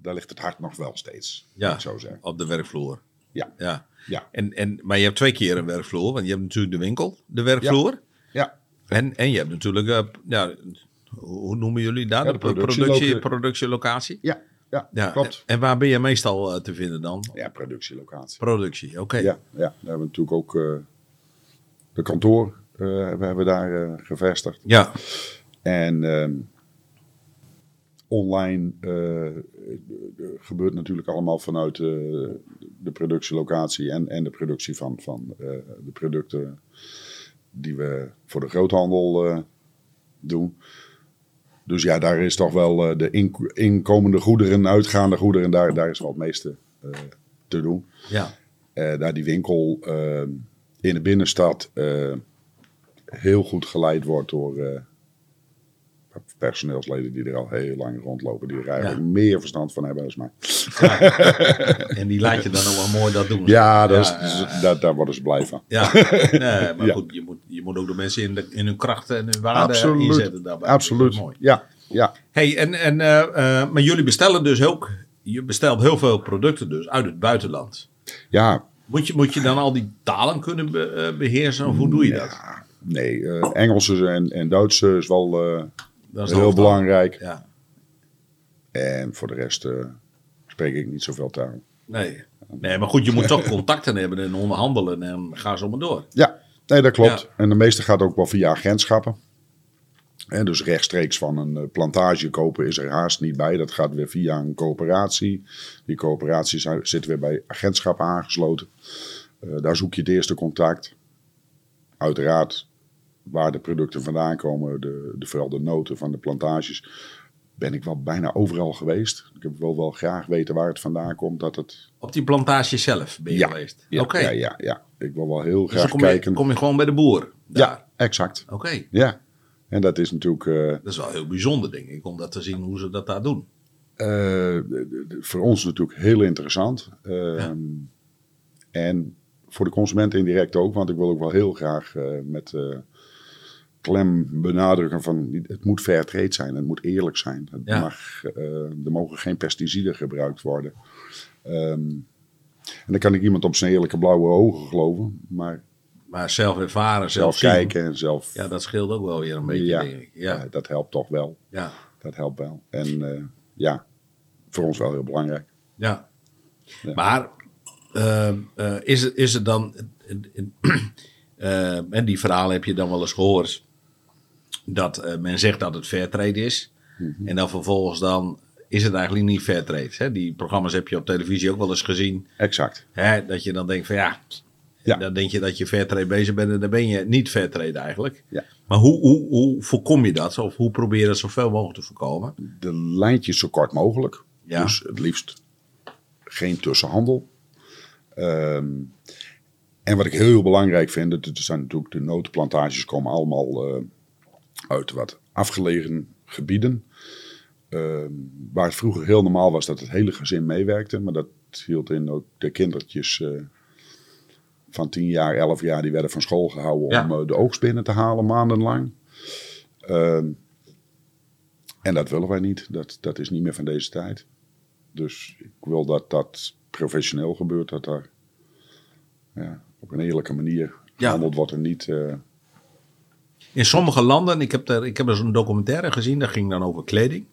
daar ligt het hart nog wel steeds. Ja. Ik zo zeggen. Op de werkvloer. Ja. ja. Ja. En, en, maar je hebt twee keer een werkvloer. Want je hebt natuurlijk de winkel, de werkvloer. Ja. En, en je hebt natuurlijk, eh, ja, hoe noemen jullie dat? Ja, de productie, productielocatie? Ja. Ja. Ja. Klopt. En, waar ben je meestal eh, te vinden dan? Ja, productielocatie. Productie, oké. Ja, ja. Daar hebben we natuurlijk ook eh, de kantoor. eh, we hebben daar gevestigd. Ja. En ehm, online gebeurt natuurlijk allemaal vanuit de productielocatie en, en de productie van, van de producten die we voor de groothandel doen. Dus ja, daar is toch wel eh, de ink- inkomende goederen, uitgaande goederen, daar, daar is wel het meeste eh, te doen. ja. Eh, daar die winkel in de binnenstad heel goed geleid wordt door personeelsleden die er al heel lang rondlopen, die er eigenlijk meer verstand van hebben dan mij. En die laat je dan ook wel mooi dat doen. Ja, dat is, Ja, ja, ja. Daar, daar worden ze blij van. Ja, nee, maar Ja. goed, je moet, je moet ook de mensen in, de, in hun krachten en hun waarde Absoluut. inzetten daarbij. Absoluut. Dat mooi. Ja, ja. Hey, en, en, eh, eh, maar jullie bestellen dus ook, je bestelt heel veel producten dus uit het buitenland. ja, Moet je, moet je dan al die talen kunnen be- eh, beheersen of hoe doe je dat? ja nee, eh Engels en, en Duits is wel dat is heel belangrijk. Ja, En voor de rest eh, spreek ik niet zoveel taal. nee. Nee, maar goed, je moet toch contacten hebben en onderhandelen en ga zo maar door. Ja, nee, dat klopt. Ja. En de meeste gaat ook wel via agentschappen. En dus rechtstreeks van een eh, plantage kopen is er haast niet bij. Dat gaat weer via een coöperatie. Die coöperatie zi- zit weer bij agentschappen aangesloten. Eh, daar zoek je het eerste contact. Uiteraard waar de producten vandaan komen, de, de, vooral de noten van de plantages, ben ik wel bijna overal geweest. Ik heb wel, wel graag weten waar het vandaan komt. Dat het, Op die plantage zelf ben je Ja. geweest? ja, Oké, ja, ja, ja. Ik wil wel heel dus graag kom je, kijken. kom je gewoon bij de boer daar. ja, exact. Oké, Ja, en dat is natuurlijk eh, dat is wel heel bijzonder denk ik, om dat te zien hoe ze dat daar doen. eh, voor ons natuurlijk heel interessant. Ehm, En voor de consument indirect ook, want ik wil ook wel heel graag eh, met klem benadrukken van het moet fair trade zijn, het moet eerlijk zijn. Het Ja. mag, eh, er mogen geen pesticiden gebruikt worden. Ehm, en dan kan ik iemand op zijn eerlijke blauwe ogen geloven, maar Maar zelf ervaren, zelf, kijken en zelf... Ja, dat scheelt ook wel weer een beetje, ja, denk ik. Ja, ja, dat helpt toch wel. ja, Dat helpt wel. En eh, ja, voor ons wel heel belangrijk. ja. Maar eh, eh, is, het, is het dan... en die verhalen heb je dan wel eens gehoord. Dat eh, men zegt dat het fairtrade is. Mhm. En dan vervolgens dan is het eigenlijk niet fairtrade. Hè? Die programma's heb je op televisie ook wel eens gezien. Exact. Hè? Dat je dan denkt van ja... Ja. Dan denk je dat je fairtrade bezig bent en dan ben je niet fairtrade eigenlijk. Ja. Maar hoe, hoe, hoe voorkom je dat? Of hoe probeer je dat zoveel mogelijk te voorkomen? de lijntjes zo kort mogelijk. Ja. Dus het liefst geen tussenhandel. Ehm, en wat ik heel belangrijk vind, dat er zijn natuurlijk de notenplantages komen allemaal eh, uit wat afgelegen gebieden. Ehm, waar het vroeger heel normaal was dat het hele gezin meewerkte. Maar dat hield in ook de kindertjes eh, van 10 jaar, 11 jaar, die werden van school gehouden Ja. om eh, de oogst binnen te halen maandenlang. Ehm, en dat willen wij niet. Dat, dat is niet meer van deze tijd. Dus ik wil dat dat professioneel gebeurt, dat daar ja, op een eerlijke manier Ja. gehandeld wordt en niet... In sommige landen, ik heb er, ik heb er zo'n documentaire gezien, dat ging dan over kleding.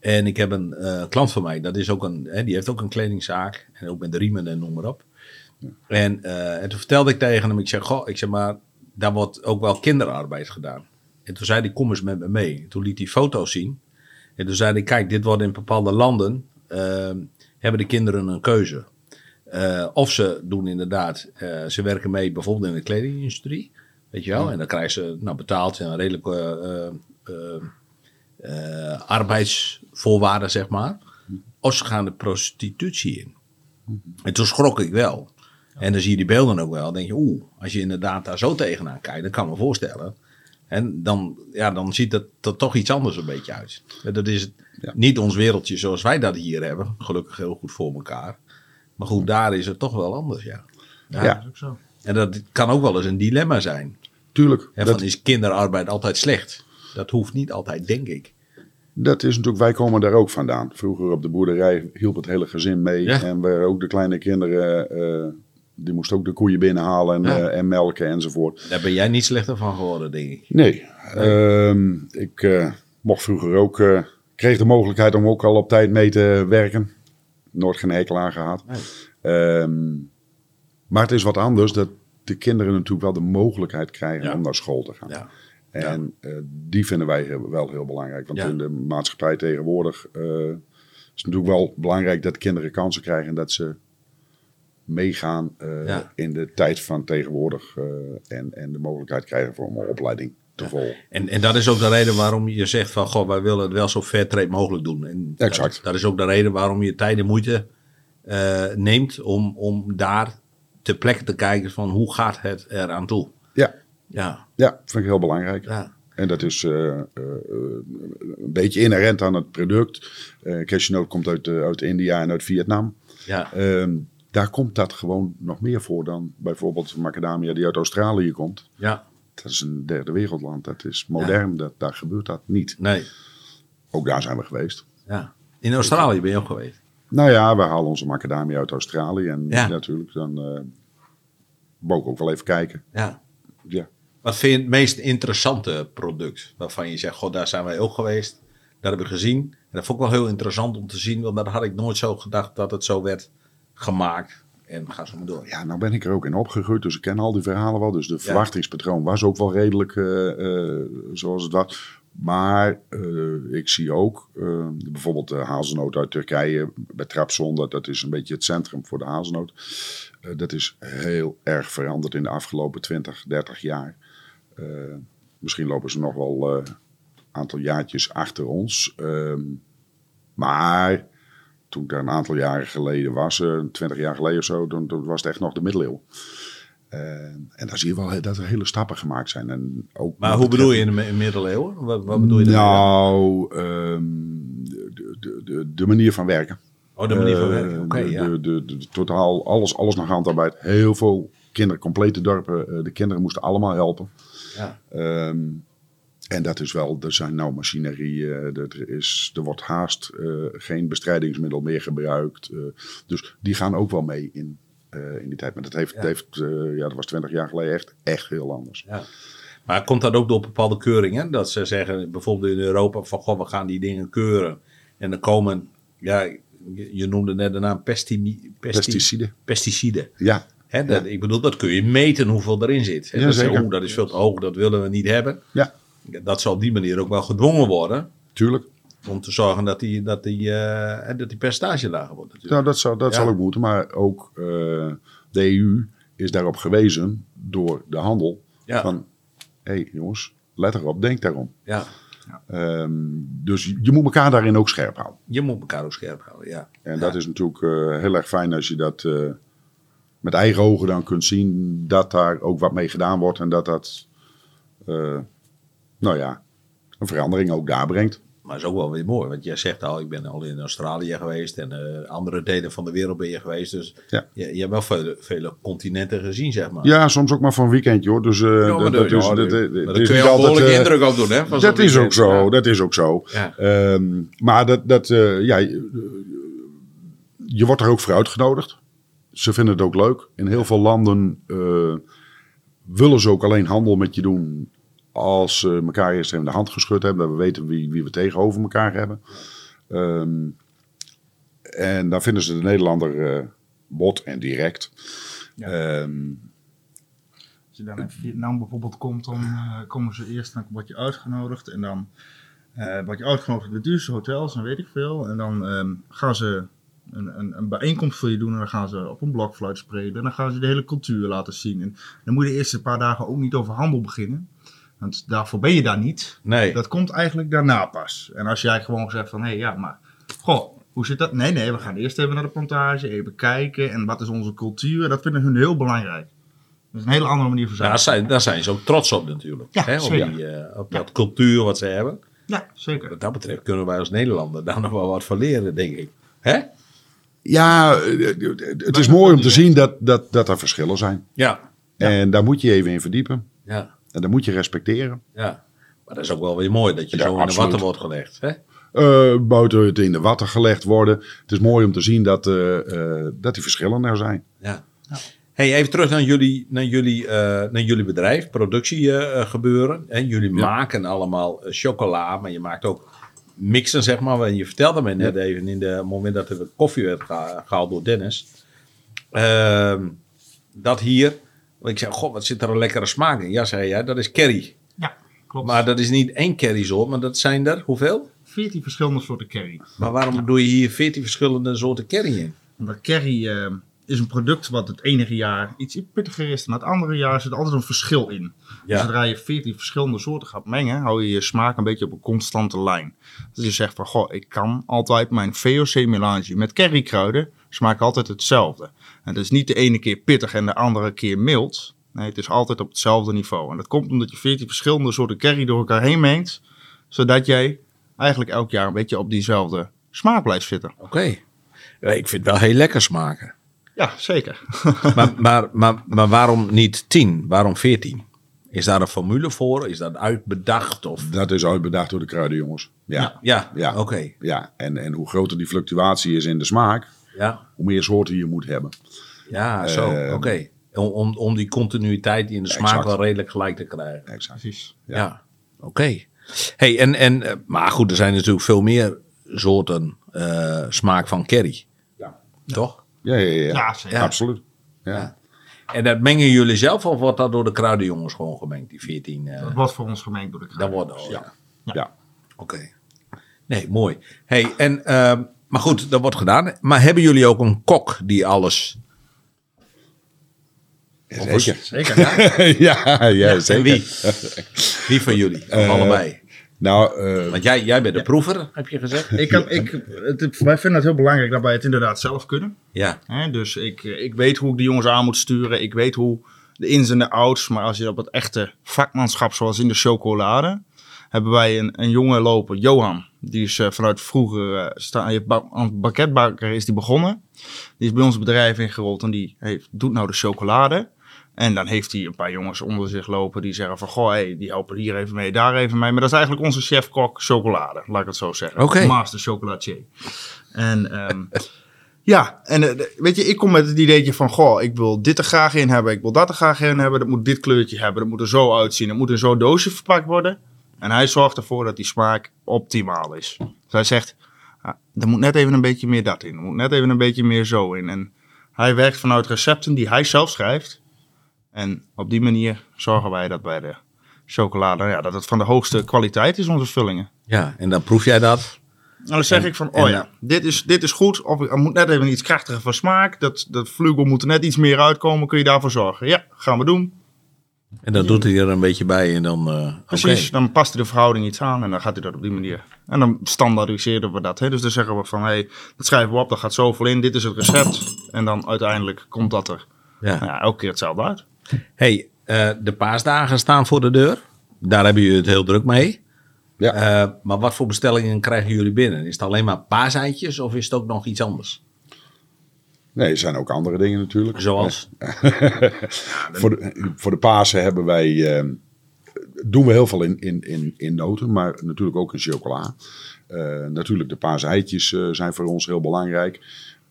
En ik heb een eh, klant van mij, dat is ook een, hè, die heeft ook een kledingzaak. En ook met de riemen en noem maar op. En, eh, en toen vertelde ik tegen hem, ik zeg, goh, ik zeg maar, daar wordt ook wel kinderarbeid gedaan. En toen zei hij, kom eens met me mee. En toen liet hij foto's zien. En toen zei hij, kijk, dit wordt in bepaalde landen, eh, hebben de kinderen een keuze. Eh, of ze doen inderdaad, ze werken mee bijvoorbeeld in de kledingindustrie. Weet je wel? En dan krijgen ze nou, betaald en redelijk eh, eh, eh, arbeidsvoorwaarden, zeg maar. Of ze gaan de prostitutie in. En toen schrok ik wel. En dan zie je die beelden ook wel. Dan denk je, oeh, als je inderdaad daar zo tegenaan kijkt, dan kan ik me voorstellen. En dan, ja, dan ziet het er toch iets anders een beetje uit. Dat is Ja. niet ons wereldje zoals wij dat hier hebben. Gelukkig heel goed voor elkaar. Maar goed, daar is het toch wel anders, ja. Ja. Dat is ook zo. En dat kan ook wel eens een dilemma zijn. Tuurlijk, dat, van, is kinderarbeid altijd slecht? Dat hoeft niet altijd, denk ik. dat is natuurlijk, wij komen daar ook vandaan. Vroeger op de boerderij hielp het hele gezin mee. Ja. En we ook de kleine kinderen, eh, die moesten ook de koeien binnenhalen en, Ja. eh, en melken enzovoort. Daar ben jij niet slechter van geworden, denk ik. Nee, ehm, ik eh, mocht vroeger ook, kreeg de mogelijkheid om ook al op tijd mee te werken. Nooit geen hekel aan gehad. Nee. Ehm, maar het is wat anders dat de kinderen natuurlijk wel de mogelijkheid krijgen Ja. om naar school te gaan. Ja. En eh, die vinden wij heel- wel heel belangrijk. Want in de maatschappij tegenwoordig eh, is het natuurlijk wel belangrijk dat kinderen kansen krijgen en dat ze meegaan eh, in de tijd van tegenwoordig en, en de mogelijkheid krijgen voor een opleiding te volgen. En, en dat is ook de reden waarom je zegt van, goh, wij willen het wel zo fair mogelijk doen. En Exact. Dat, dat is ook de reden waarom je tijd en moeite neemt om, om daar ter plekke te kijken van, hoe gaat het eraan toe? Ja, Ja, ja, vind ik heel belangrijk. ja, En dat is eh, eh, een beetje inherent aan het product. Cashewnoot komt uit, uit India en uit Vietnam. ja, Ehm, daar komt dat gewoon nog meer voor dan bijvoorbeeld macadamia die uit Australië komt. ja, Dat is een derde wereldland. Dat is modern. Dat, daar gebeurt dat niet. nee, Ook daar zijn we geweest. ja. In Australië ben je ook geweest. Nou ja, we halen onze macadamia uit Australië. En Ja. natuurlijk, dan ik ook wel even kijken. Ja. Ja. Wat vind je het meest interessante product? Waarvan je zegt, goh, daar zijn wij ook geweest. Dat heb ik gezien. En dat vond ik wel heel interessant om te zien. Want dat had ik nooit zo gedacht dat het zo werd gemaakt. En ga zo maar door. ja, nou ben ik er ook in opgegroeid. Dus ik ken al die verhalen wel. Dus de verwachtingspatroon was ook wel redelijk eh, eh, zoals het was. Maar eh, ik zie ook eh, bijvoorbeeld de hazelnoot uit Turkije bij Trabzon. Dat, dat is een beetje het centrum voor de hazelnoot. Eh, dat is heel erg veranderd in de afgelopen 20, 30 jaar. Misschien lopen ze nog wel een aantal jaartjes achter ons. Ehm, maar toen ik daar een aantal jaren geleden was, eh 20 jaar geleden of zo, toen was het echt nog de middeleeuwen. Eh, en daar zie je wel dat er hele stappen gemaakt zijn. En ook Maar hoe bedoel je in de mi- middeleeuwen? Wat, wat bedoel je? Nou, ehm, de, de, de, de manier van werken. Oh, de manier van Eh, werken. Oké, de, ja. de, totaal, alles, alles nog handarbeid. Heel veel kinderen, complete dorpen. eh, de kinderen moesten allemaal helpen. ja. Ehm, en dat is wel, er zijn nou machinerie, eh, er, is, er wordt haast geen bestrijdingsmiddel meer gebruikt. dus die gaan ook wel mee in, eh, in die tijd. Maar dat heeft, Ja. heeft eh, ja, dat was 20 jaar geleden echt, echt heel anders. Ja. Maar komt dat ook door bepaalde keuringen? Dat ze zeggen, bijvoorbeeld in Europa, van goh, we gaan die dingen keuren. En dan komen, ja, je noemde net de naam pesti, pesti- Pesticiden. pesticiden. Ja, Hè, dat, Ik bedoel, dat kun je meten hoeveel erin zit. Hè? Ja, dat, ze- zeker. oeh, dat is veel te hoog, dat willen we niet hebben. ja, Dat zal op die manier ook wel gedwongen worden. tuurlijk. Om te zorgen dat die, dat die, eh, dat die percentage lager wordt. Natuurlijk. Nou, dat zal, dat Ja. zal ook moeten. Maar ook eh, de EU is daarop gewezen door de handel. Ja. Van, hé hey, jongens, let erop, denk daarom. Ja, Ehm, dus je moet elkaar daarin ook scherp houden. je moet elkaar ook scherp houden, ja. En dat is natuurlijk eh, heel erg fijn als je dat met eigen ogen dan kunt zien. Dat daar ook wat mee gedaan wordt. En dat dat, nou ja, een verandering ook daar brengt. Maar is ook wel weer mooi, want jij zegt al, ik ben al in Australië geweest en eh, andere delen van de wereld ben je geweest. Dus Ja. je, je hebt wel vele, vele continenten gezien, zeg maar. Ja, soms ook maar voor een weekendje hoor. Dus eh, Ja, dat, maar dat ja, is, dat, daar dat- kun je al altijd... behoorlijke eh, indruk op doen, hè? van Dat is ook zo, Ja. dat is ook zo. Ja. Ehm, maar dat, dat, eh, ja, je wordt er ook voor uitgenodigd. Ze vinden het ook leuk. In heel veel landen eh, willen ze ook alleen handel met je doen als ze elkaar eerst even de hand geschud hebben. Dat we weten wie, wie we tegenover elkaar hebben. Ehm, en dan vinden ze de Nederlander eh bot en direct. Ja. Ehm, Als je dan in Vietnam bijvoorbeeld komt, dan eh, komen ze eerst, dan word je uitgenodigd. En dan eh word je uitgenodigd in de duurste hotels en weet ik veel. En dan ehm, gaan ze een, een, een bijeenkomst voor je doen. En dan gaan ze op een blokfluit spelen. En dan gaan ze de hele cultuur laten zien. En dan moet je de eerste paar dagen ook niet over handel beginnen. Want daarvoor ben je daar niet. Nee. Dat komt eigenlijk daarna pas. En als jij gewoon zegt van, hé hey, ja, maar goh, hoe zit dat? Nee, nee, we gaan eerst even naar de plantage, even kijken. En wat is onze cultuur? Dat vinden hun heel belangrijk. Dat is een hele andere manier van Ja, daar, zaken. zijn, daar zijn ze ook trots op natuurlijk. Ja, hè, op die, eh, op dat cultuur wat ze hebben. Ja, zeker. Wat dat betreft kunnen wij als Nederlander daar nog wel wat van leren, denk ik. Hè? ja, het is mooi om te zien dat, dat, dat er verschillen zijn. Ja. En daar moet je even in verdiepen. Ja. En dat moet je respecteren. Ja. Maar dat is ook wel weer mooi dat je Ja, zo in de watten wordt gelegd. Hè? Eh buiten het in de watten gelegd worden. Het is mooi om te zien dat, eh, eh, dat die verschillen er zijn. Ja. Hey, even terug naar jullie, naar jullie, naar jullie bedrijf, productiegebeuren. en jullie maken allemaal chocola, maar je maakt ook mixen, zeg maar. En je vertelde me net even in de moment dat er koffie werd geha- gehaald door Dennis. ehm, dat hier, ik zei, god, wat zit er een lekkere smaak in. Ja, zei jij, dat is curry. Ja, klopt. Maar dat is niet één currysoort, maar dat zijn er, hoeveel? 14 verschillende soorten curry. Maar waarom doe je hier 14 verschillende soorten curry in? Omdat curry eh, is een product wat het enige jaar iets pittiger is dan het andere jaar. Er zit altijd een verschil in. Ja. Zodra je 14 verschillende soorten gaat mengen, hou je je smaak een beetje op een constante lijn. Dus je zegt van, goh, ik kan altijd mijn VOC-melange met currykruiden smaken altijd hetzelfde. En het is niet de ene keer pittig en de andere keer mild. Nee, het is altijd op hetzelfde niveau. En dat komt omdat je 14 verschillende soorten curry door elkaar heen mengt, zodat jij eigenlijk elk jaar een beetje op diezelfde smaak blijft zitten. Oké. Ja, ik vind het wel heel lekker smaken. Ja, zeker. maar, maar, maar, maar waarom niet 10? Waarom 14? Is daar een formule voor? Is dat uitbedacht? Of... Dat is uitbedacht door de kruidenjongens. Ja, ja. Ja, Ja. oké. En, en hoe groter die fluctuatie is in de smaak, Ja, hoe meer soorten je moet hebben. ja zo, Eh, oké. Om, om, om die continuïteit in de smaak Exact. wel redelijk gelijk te krijgen. Exact. Precies. Ja, oké. Hey, en, en, eh, maar goed, er zijn natuurlijk veel meer soorten eh, smaak van curry. Ja. Toch? Ja, ja, ja. ja. Ja. Absoluut. Ja. Ja. En dat mengen jullie zelf of wordt dat door de kruidenjongens gewoon gemengd, die 14? eh Dat wordt voor ons gemengd door de dat kruiden. wordt, oh, ja. Ja. Oké. Nee, mooi. Hey, en, ehm, maar goed, dat wordt gedaan. Maar hebben jullie ook een kok die alles... Zeker. Zeker, ja. ja, ja, En zeker. wie? Wie van jullie? Of Eh, allebei? Nou, eh, Want jij, jij bent de proever, heb je gezegd? ik kan, ik, het, wij vinden het heel belangrijk dat wij het inderdaad zelf kunnen. Ja. Hè? Dus ik, eh, ik weet hoe ik de jongens aan moet sturen. Ik weet hoe de ins en de outs. Maar als je op het echte vakmanschap, zoals in de chocolade, hebben wij een, een jongen lopen, Johan. Die is eh, vanuit vroeger, eh sta, je ba- als banketbakker is die begonnen. Die is bij ons bedrijf ingerold en die heeft, doet nou de chocolade. En dan heeft hij een paar jongens onder zich lopen die zeggen van... Goh, hey, die helpen hier even mee, daar even mee. Maar dat is eigenlijk onze chef-kok chocolade, laat ik het zo zeggen. Oké. Master chocolatier. En ehm, ja, en eh, weet je, ik kom met het ideetje van... Goh, ik wil dit er graag in hebben, ik wil dat er graag in hebben. Dat moet dit kleurtje hebben, dat moet er zo uitzien. Dat moet in zo'n doosje verpakt worden. En hij zorgt ervoor dat die smaak optimaal is. Dus hij zegt, ah, er moet net even een beetje meer dat in. Er moet net even een beetje meer zo in. En hij werkt vanuit recepten die hij zelf schrijft. En op die manier zorgen wij dat bij de chocolade, ja, dat het van de hoogste kwaliteit is, onze vullingen. Ja, en dan proef jij dat? En dan zeg En- ik van, oh ja, dit is, dit is goed. Of er moet net even iets krachtiger van smaak. Dat, dat vleugel moet er net iets meer uitkomen. Kun je daarvoor zorgen? Ja, gaan we doen. En dan doet hij er een beetje bij en dan... eh Precies, oké. dan past hij de verhouding iets aan en dan gaat hij dat op die manier. En dan standaardiseren we dat. Hè? Dus dan zeggen we van, hé, hey, dat schrijven we op, daar gaat zoveel in, dit is het recept. En dan uiteindelijk komt dat er Ja. nou ja, elke keer hetzelfde uit. Hey, eh, de paasdagen staan voor de deur. Daar hebben jullie het heel druk mee. Ja. Eh, maar wat voor bestellingen krijgen jullie binnen? Is het alleen maar paaseitjes of is het ook nog iets anders? Nee, er zijn ook andere dingen natuurlijk. Zoals? voor, de, voor de Pasen hebben wij, eh, doen we heel veel in, in, in, in noten, maar natuurlijk ook in chocola. Eh, natuurlijk de paaseitjes eh, zijn voor ons heel belangrijk.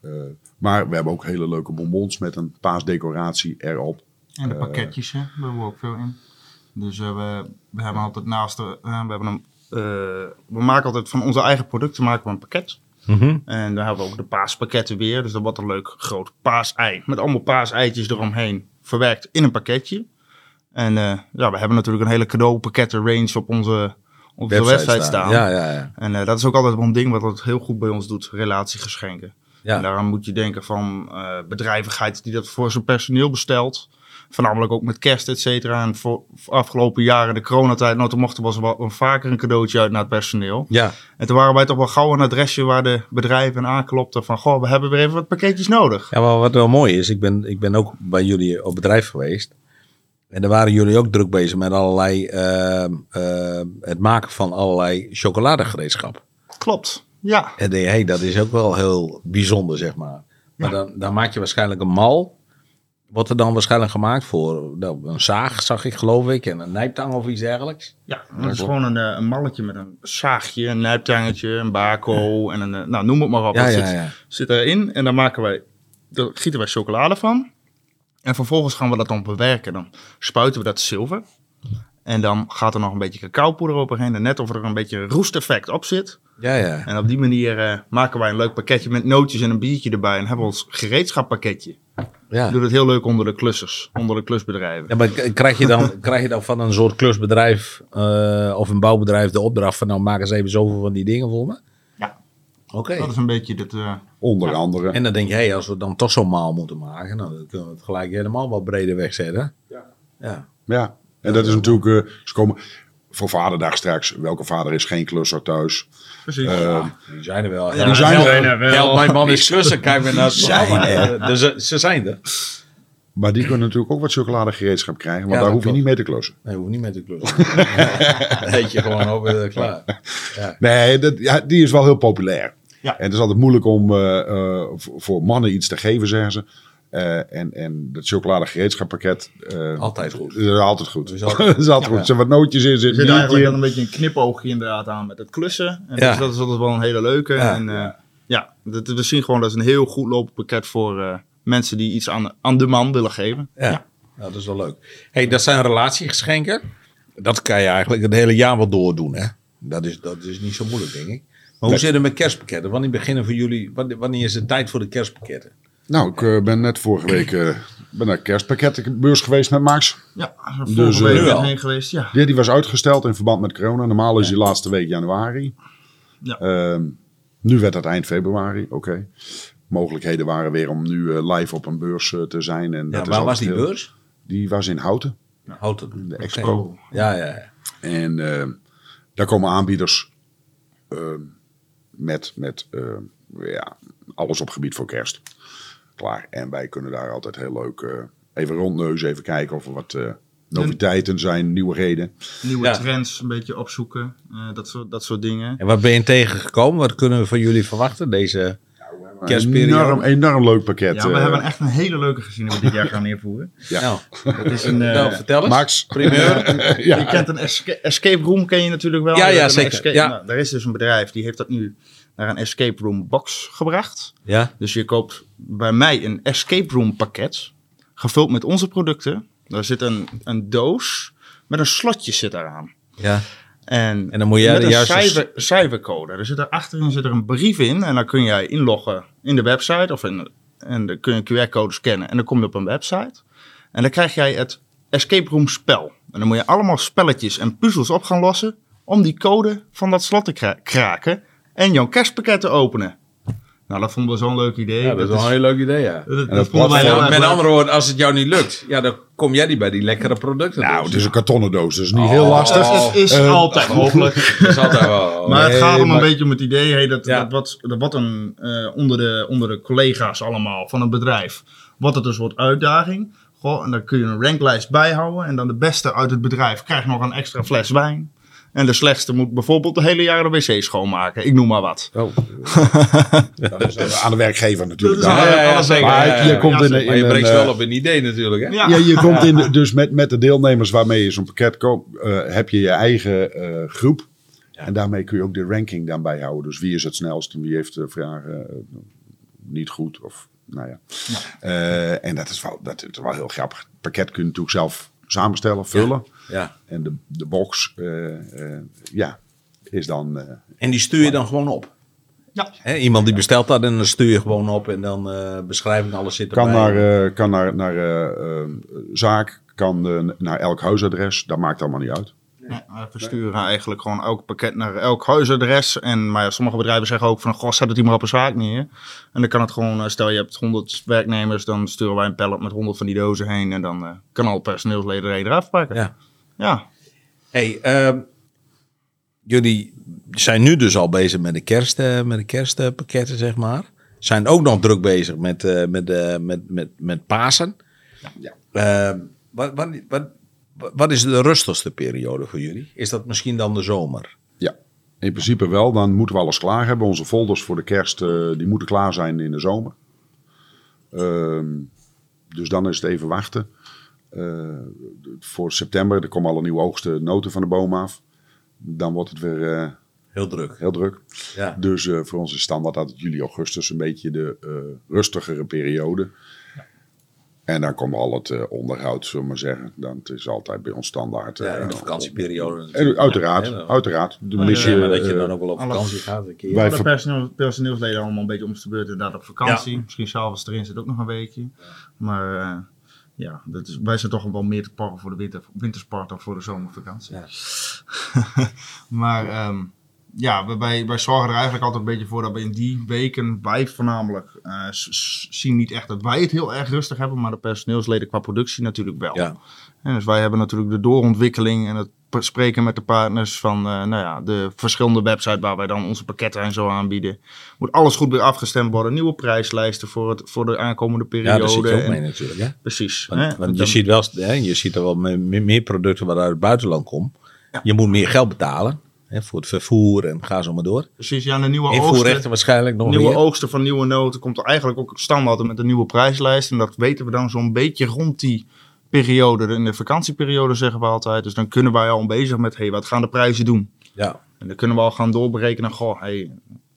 Eh, maar we hebben ook hele leuke bonbons met een paasdecoratie erop. En de pakketjes, hè, daar hebben we ook veel in. Dus eh, we, we hebben altijd naast de, eh, we hebben een, eh, we maken altijd van onze eigen producten maken we een pakket. Mhm. En dan hebben we ook de paaspakketten weer. Dus dat wordt een leuk groot paasei. Met allemaal paaseitjes eromheen. Verwerkt in een pakketje. En eh, ja, we hebben natuurlijk een hele cadeaupakketten range op onze, op onze website staan. Ja, ja, ja. En eh, dat is ook altijd wel een ding wat het heel goed bij ons doet. Relatiegeschenken. Ja. En daarom moet je denken van eh, bedrijvigheid die dat voor zijn personeel bestelt. Voornamelijk ook met kerst, et cetera. En voor, voor afgelopen jaren, de coronatijd, nou, toen mochten we wel vaker een cadeautje uit naar het personeel. ja. En toen waren wij toch wel gauw een adresje waar de bedrijven aanklopten van... Goh, we hebben weer even wat pakketjes nodig. Ja, maar wat wel mooi is, ik ben, ik ben ook bij jullie op bedrijf geweest. En daar waren jullie ook druk bezig met allerlei, eh, eh, het maken van allerlei chocoladegereedschap. Klopt, ja. En hey, dat is ook wel heel bijzonder, zeg maar. Maar dan, dan maak je waarschijnlijk een mal. Wordt er dan waarschijnlijk gemaakt voor nou, een zaag, zag ik geloof ik, en een nijptang of iets dergelijks. Ja, dat is gewoon een, eh, een malletje met een zaagje, een nijptangetje, een bako en een... eh, Nou, noem het maar op. Ja, dat ja, zit, ja. zit erin en dan maken wij... Daar gieten wij chocolade van. En vervolgens gaan we dat dan bewerken. Dan spuiten we dat zilver. En dan gaat er nog een beetje cacaopoeder overheen. En net of er een beetje een roesteffect op zit. Ja, ja. En op die manier eh, maken wij een leuk pakketje met nootjes en een biertje erbij. En hebben we ons gereedschappakketje. Ja. We doen het heel leuk onder de klussers, onder de klusbedrijven. Ja, maar krijg je, dan, krijg je dan van een soort klusbedrijf eh, of een bouwbedrijf de opdracht van nou maak eens even zoveel van die dingen voor me? Ja. Oké. Dat is een beetje het... eh, Onder andere. En dan denk je, hey, als we dan toch zo'n maal moeten maken, nou, dan kunnen we het gelijk helemaal wat breder wegzetten. Ja. Ja. Ja, en dat is natuurlijk, eh, ze komen voor vaderdag straks. Welke vader is geen klusser thuis? precies. Eh, Die zijn er wel. Ja, die zijn er wel. Help, mijn man is klussen. Kijk maar naar het zijn er. Dus eh, ze zijn er. maar die kunnen natuurlijk ook wat chocoladegereedschap krijgen, want Ja, daar hoef je niet mee te klussen. Nee, hoef niet mee te klussen. Dan eet je gewoon op en klaar. Nee, dat, ja, die is wel heel populair. Ja. En het is altijd moeilijk om eh, eh, voor mannen iets te geven, zeggen ze. Eh, en, en dat chocoladegereedschapppakket. eh, Altijd goed. is altijd goed. Is altijd is altijd goed. Er zijn wat nootjes in, Er zit zit een eigenlijk dan een beetje een knipoogje inderdaad aan met het klussen. En Ja. dus dat is altijd wel een hele leuke. Ja. En eh, ja, dat, we zien gewoon dat is een heel goed lopend pakket voor eh, mensen die iets aan, aan de man willen geven. Ja. Nou, dat is wel leuk. hey, dat zijn relatiegeschenken. Dat kan je eigenlijk het hele jaar wel doordoen. Hè? Dat, is, dat is niet zo moeilijk, denk ik. Maar hoe zit het met kerstpakketten? Wanneer beginnen voor jullie? Wanneer, wanneer is het tijd voor de kerstpakketten? Nou, ik eh, ben net vorige week eh, ben naar kerstpakkettenbeurs geweest met Max. Ja, Dus, vorige eh, week al? heen geweest. Ja. Ja, die was uitgesteld in verband met corona. Normaal is die laatste week januari. Ja. Ehm, nu werd het eind februari, oké. Mogelijkheden waren weer om nu live op een beurs te zijn. En Ja, dat is waar was die heel- beurs? Die was in Houten. Houten. De expo. Ja, ja, ja. En ehm, daar komen aanbieders ehm, met, met ja, alles op gebied voor kerst. Klaar. En wij kunnen daar altijd heel leuk eh, even rondneuzen, even kijken of er wat eh, noviteiten zijn, nieuwigheden. Nieuwe Ja. trends een beetje opzoeken. eh, dat, soort, dat soort dingen. En wat ben je tegengekomen? Wat kunnen we van jullie verwachten deze kerstperiode? enorm, enorm leuk pakket. Ja, we eh, hebben echt een hele leuke gezien die we dit jaar gaan neervoeren. Ja. Nou, Het is een, eh, nou, vertel eens. Max. Primeur. Je kent een esca- escape room, ken je natuurlijk wel. Ja, ja, zeker. escape- Ja. Nou, er is dus een bedrijf die heeft dat nu naar een escape room box gebracht. Ja, Dus je koopt bij mij een escape room pakket, gevuld met onze producten. Daar zit een, een doos met een slotje zit daaraan. ja. En, En dan moet jij met de een juiste- cijfer, cijfercode. Er zit er achterin zit er een brief in en dan kun jij inloggen in de website of in, en dan kun je een QR-code scannen en dan kom je op een website. En dan krijg jij het escape room spel. En dan moet je allemaal spelletjes en puzzels op gaan lossen om die code van dat slot te kra- kraken en jouw kerstpakket te openen. Nou, dat vonden we zo'n leuk idee. ja, dat is wel een heel leuk idee, ja. dat, dat dat vonden wij heel platform- erg Met leuk. andere woorden, als het jou niet lukt, ja, dan kom jij niet bij die lekkere producten. Nou, dus. het is een kartonnen doos, dus niet heel lastig. Oh. Het is Eh, altijd mogelijk. Dat is altijd wel... Maar het gaat om maar- een beetje om het idee hey, dat, Ja. dat wat, dat wat een, eh, onder, de, onder de collega's allemaal van een bedrijf, wat het een soort uitdaging. Goh, en dan kun je een ranklijst bijhouden en dan de beste uit het bedrijf krijgt nog een extra fles wijn. En de slechtste moet bijvoorbeeld de hele jaar de wc schoonmaken. Ik noem maar wat. Oh. Dat is aan de werkgever natuurlijk. Dat is Ja, ja, ja, alles zeker. Maar je ja. komt in, Ja, in Maar je een, brengt eh, wel op een idee natuurlijk, hè? Ja. Ja, je komt in, de- dus met, met de deelnemers waarmee je zo'n pakket koopt, eh, heb je je eigen eh, groep. En daarmee kun je ook de ranking dan bijhouden. Dus wie is het snelst en wie heeft de vragen. niet goed. Of, nou ja. Eh, en dat is, wel, dat is wel heel grappig. Het pakket kun je natuurlijk zelf samenstellen, vullen. Ja. En de, de box, eh, eh, ja, is dan... eh, En die stuur je dan gewoon op? Ja. Hè, iemand die bestelt dat en dan stuur je gewoon op en dan eh beschrijving, alles zit kan erbij. naar, eh, kan naar, naar zaak, kan naar elk huisadres. Dat maakt allemaal niet uit. Nee, we versturen eigenlijk gewoon elk pakket naar elk huisadres. En, maar ja, sommige bedrijven zeggen ook van, goh, zet het hier maar op een zaak neer. En dan kan het gewoon, eh, stel je hebt 100 werknemers, dan sturen wij een pallet met 100 van die dozen heen. En dan eh, kan al personeelsleden er één eraf pakken. Ja. ja. Hey, ehm, jullie zijn nu dus al bezig met de, kerst, eh, met de kerstpakketten, zeg maar. Zijn ook nog druk bezig met, eh, met, eh, met, met, met Pasen. Ja. Ehm, wat, wat, wat, wat is de rustigste periode voor jullie? Is dat misschien dan de zomer? Ja, in principe wel. Dan moeten we alles klaar hebben. Onze folders voor de kerst, eh, die moeten klaar zijn in de zomer. Ehm, dus dan is het even wachten. Eh, voor september, er komen alle nieuwe oogsten noten van de boom af. Dan wordt het weer eh, Heel druk. heel druk. Ja. Dus voor ons is standaard altijd juli, augustus een beetje de rustigere periode. En dan komt al het eh, onderhoud, zullen we maar zeggen. Dan het is altijd bij ons standaard. Ja, eh, in de vakantieperiode. en uiteraard, Ja, uiteraard. De Maar, mis je, maar dat je eh, dan ook wel op vakantie gaat. Een keer. Wij Alle personeel, personeelsleden allemaal een beetje om de beurt inderdaad op vakantie. Misschien s'avonds erin zit ook nog een weekje. Maar eh, ja, dat is, wij zijn toch wel meer te pakken voor de winter, wintersport dan voor de zomervakantie. Ja. maar ehm, ja, wij- wij, zorgen er eigenlijk altijd een beetje voor dat we in die weken, wij voornamelijk, eh, zien niet echt dat wij het heel erg rustig hebben, maar de personeelsleden qua productie natuurlijk wel. Ja. En dus wij hebben natuurlijk de doorontwikkeling en het spreken met de partners van eh, nou ja, de verschillende websites waar wij dan onze pakketten en zo aanbieden. Moet alles goed weer afgestemd worden. Nieuwe prijslijsten voor, het, voor de aankomende periode. ja, daar zit je ook En- mee natuurlijk. Hè? Precies. Want, hè. want je, Dan- ziet wel, hè, je ziet er wel me- me- meer producten wat uit het buitenland komen. Je moet meer geld betalen hè, voor het vervoer en ga zo maar door. precies, ja, de nieuwe oogsten, waarschijnlijk nog nieuwe oogsten van nieuwe noten komt er eigenlijk ook standaard met een nieuwe prijslijst. En dat weten we dan zo'n beetje rond die periode. In de vakantieperiode zeggen we altijd. Dus dan kunnen wij al bezig met, hey, wat gaan de prijzen doen? Ja, En dan kunnen we al gaan doorberekenen, goh, hey,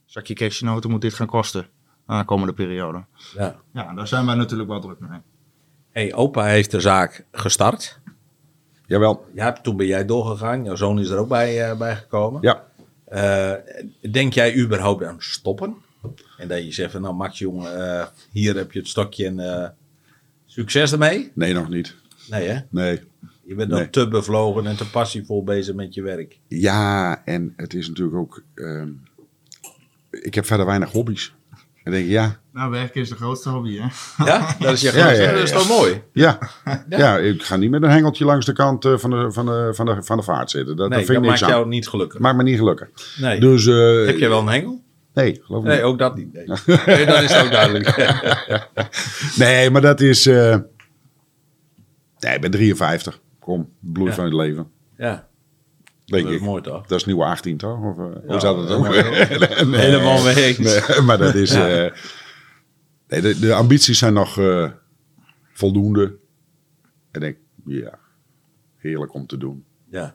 zakje cashewnoten moet dit gaan kosten aankomende periode. ja. Ja, daar zijn wij natuurlijk wel druk mee. Hey, opa heeft de zaak gestart. Jawel, Ja, toen ben jij doorgegaan. Jouw zoon is er ook bij, eh, bij gekomen. ja. Eh, denk jij überhaupt aan stoppen? En dat je zegt van, nou Max jongen, eh, hier heb je het stokje en succes ermee? Nee, nog niet. Nee hè? Nee. Je bent Nee. nog te bevlogen en te passievol bezig met je werk. Ja, en het is natuurlijk ook... ehm, ik heb verder weinig hobby's. En denk ik, ja, Nou, werken is de grootste hobby, hè? Ja, dat is je Ja, grootste- ja, ja, Dat is ja. toch mooi? ja, ja. ik ga niet met een hengeltje langs de kant eh, van, de, van, de, van, de, van de vaart zitten. Dat, Nee, dat vind dat ik maakt aan. jou niet gelukkig. Maakt me niet gelukkig. Nee. Dus, eh, Heb je wel een hengel? Nee, geloof ik Nee, niet. ook dat niet. Nee, Nee, dat is ook duidelijk. Nee, maar dat is... eh, nee, ik ben 53. Kom, bloei Ja. van het leven. Ja, Denk dat is mooi toch? Dat is nieuwe 18, toch? Of, eh, Ja, hoe zat het ook? helemaal- Nee. Helemaal mee. Nee, maar dat is... Ja. eh, nee, de, de ambities zijn nog eh, voldoende. En ik, ja, heerlijk om te doen. Ja,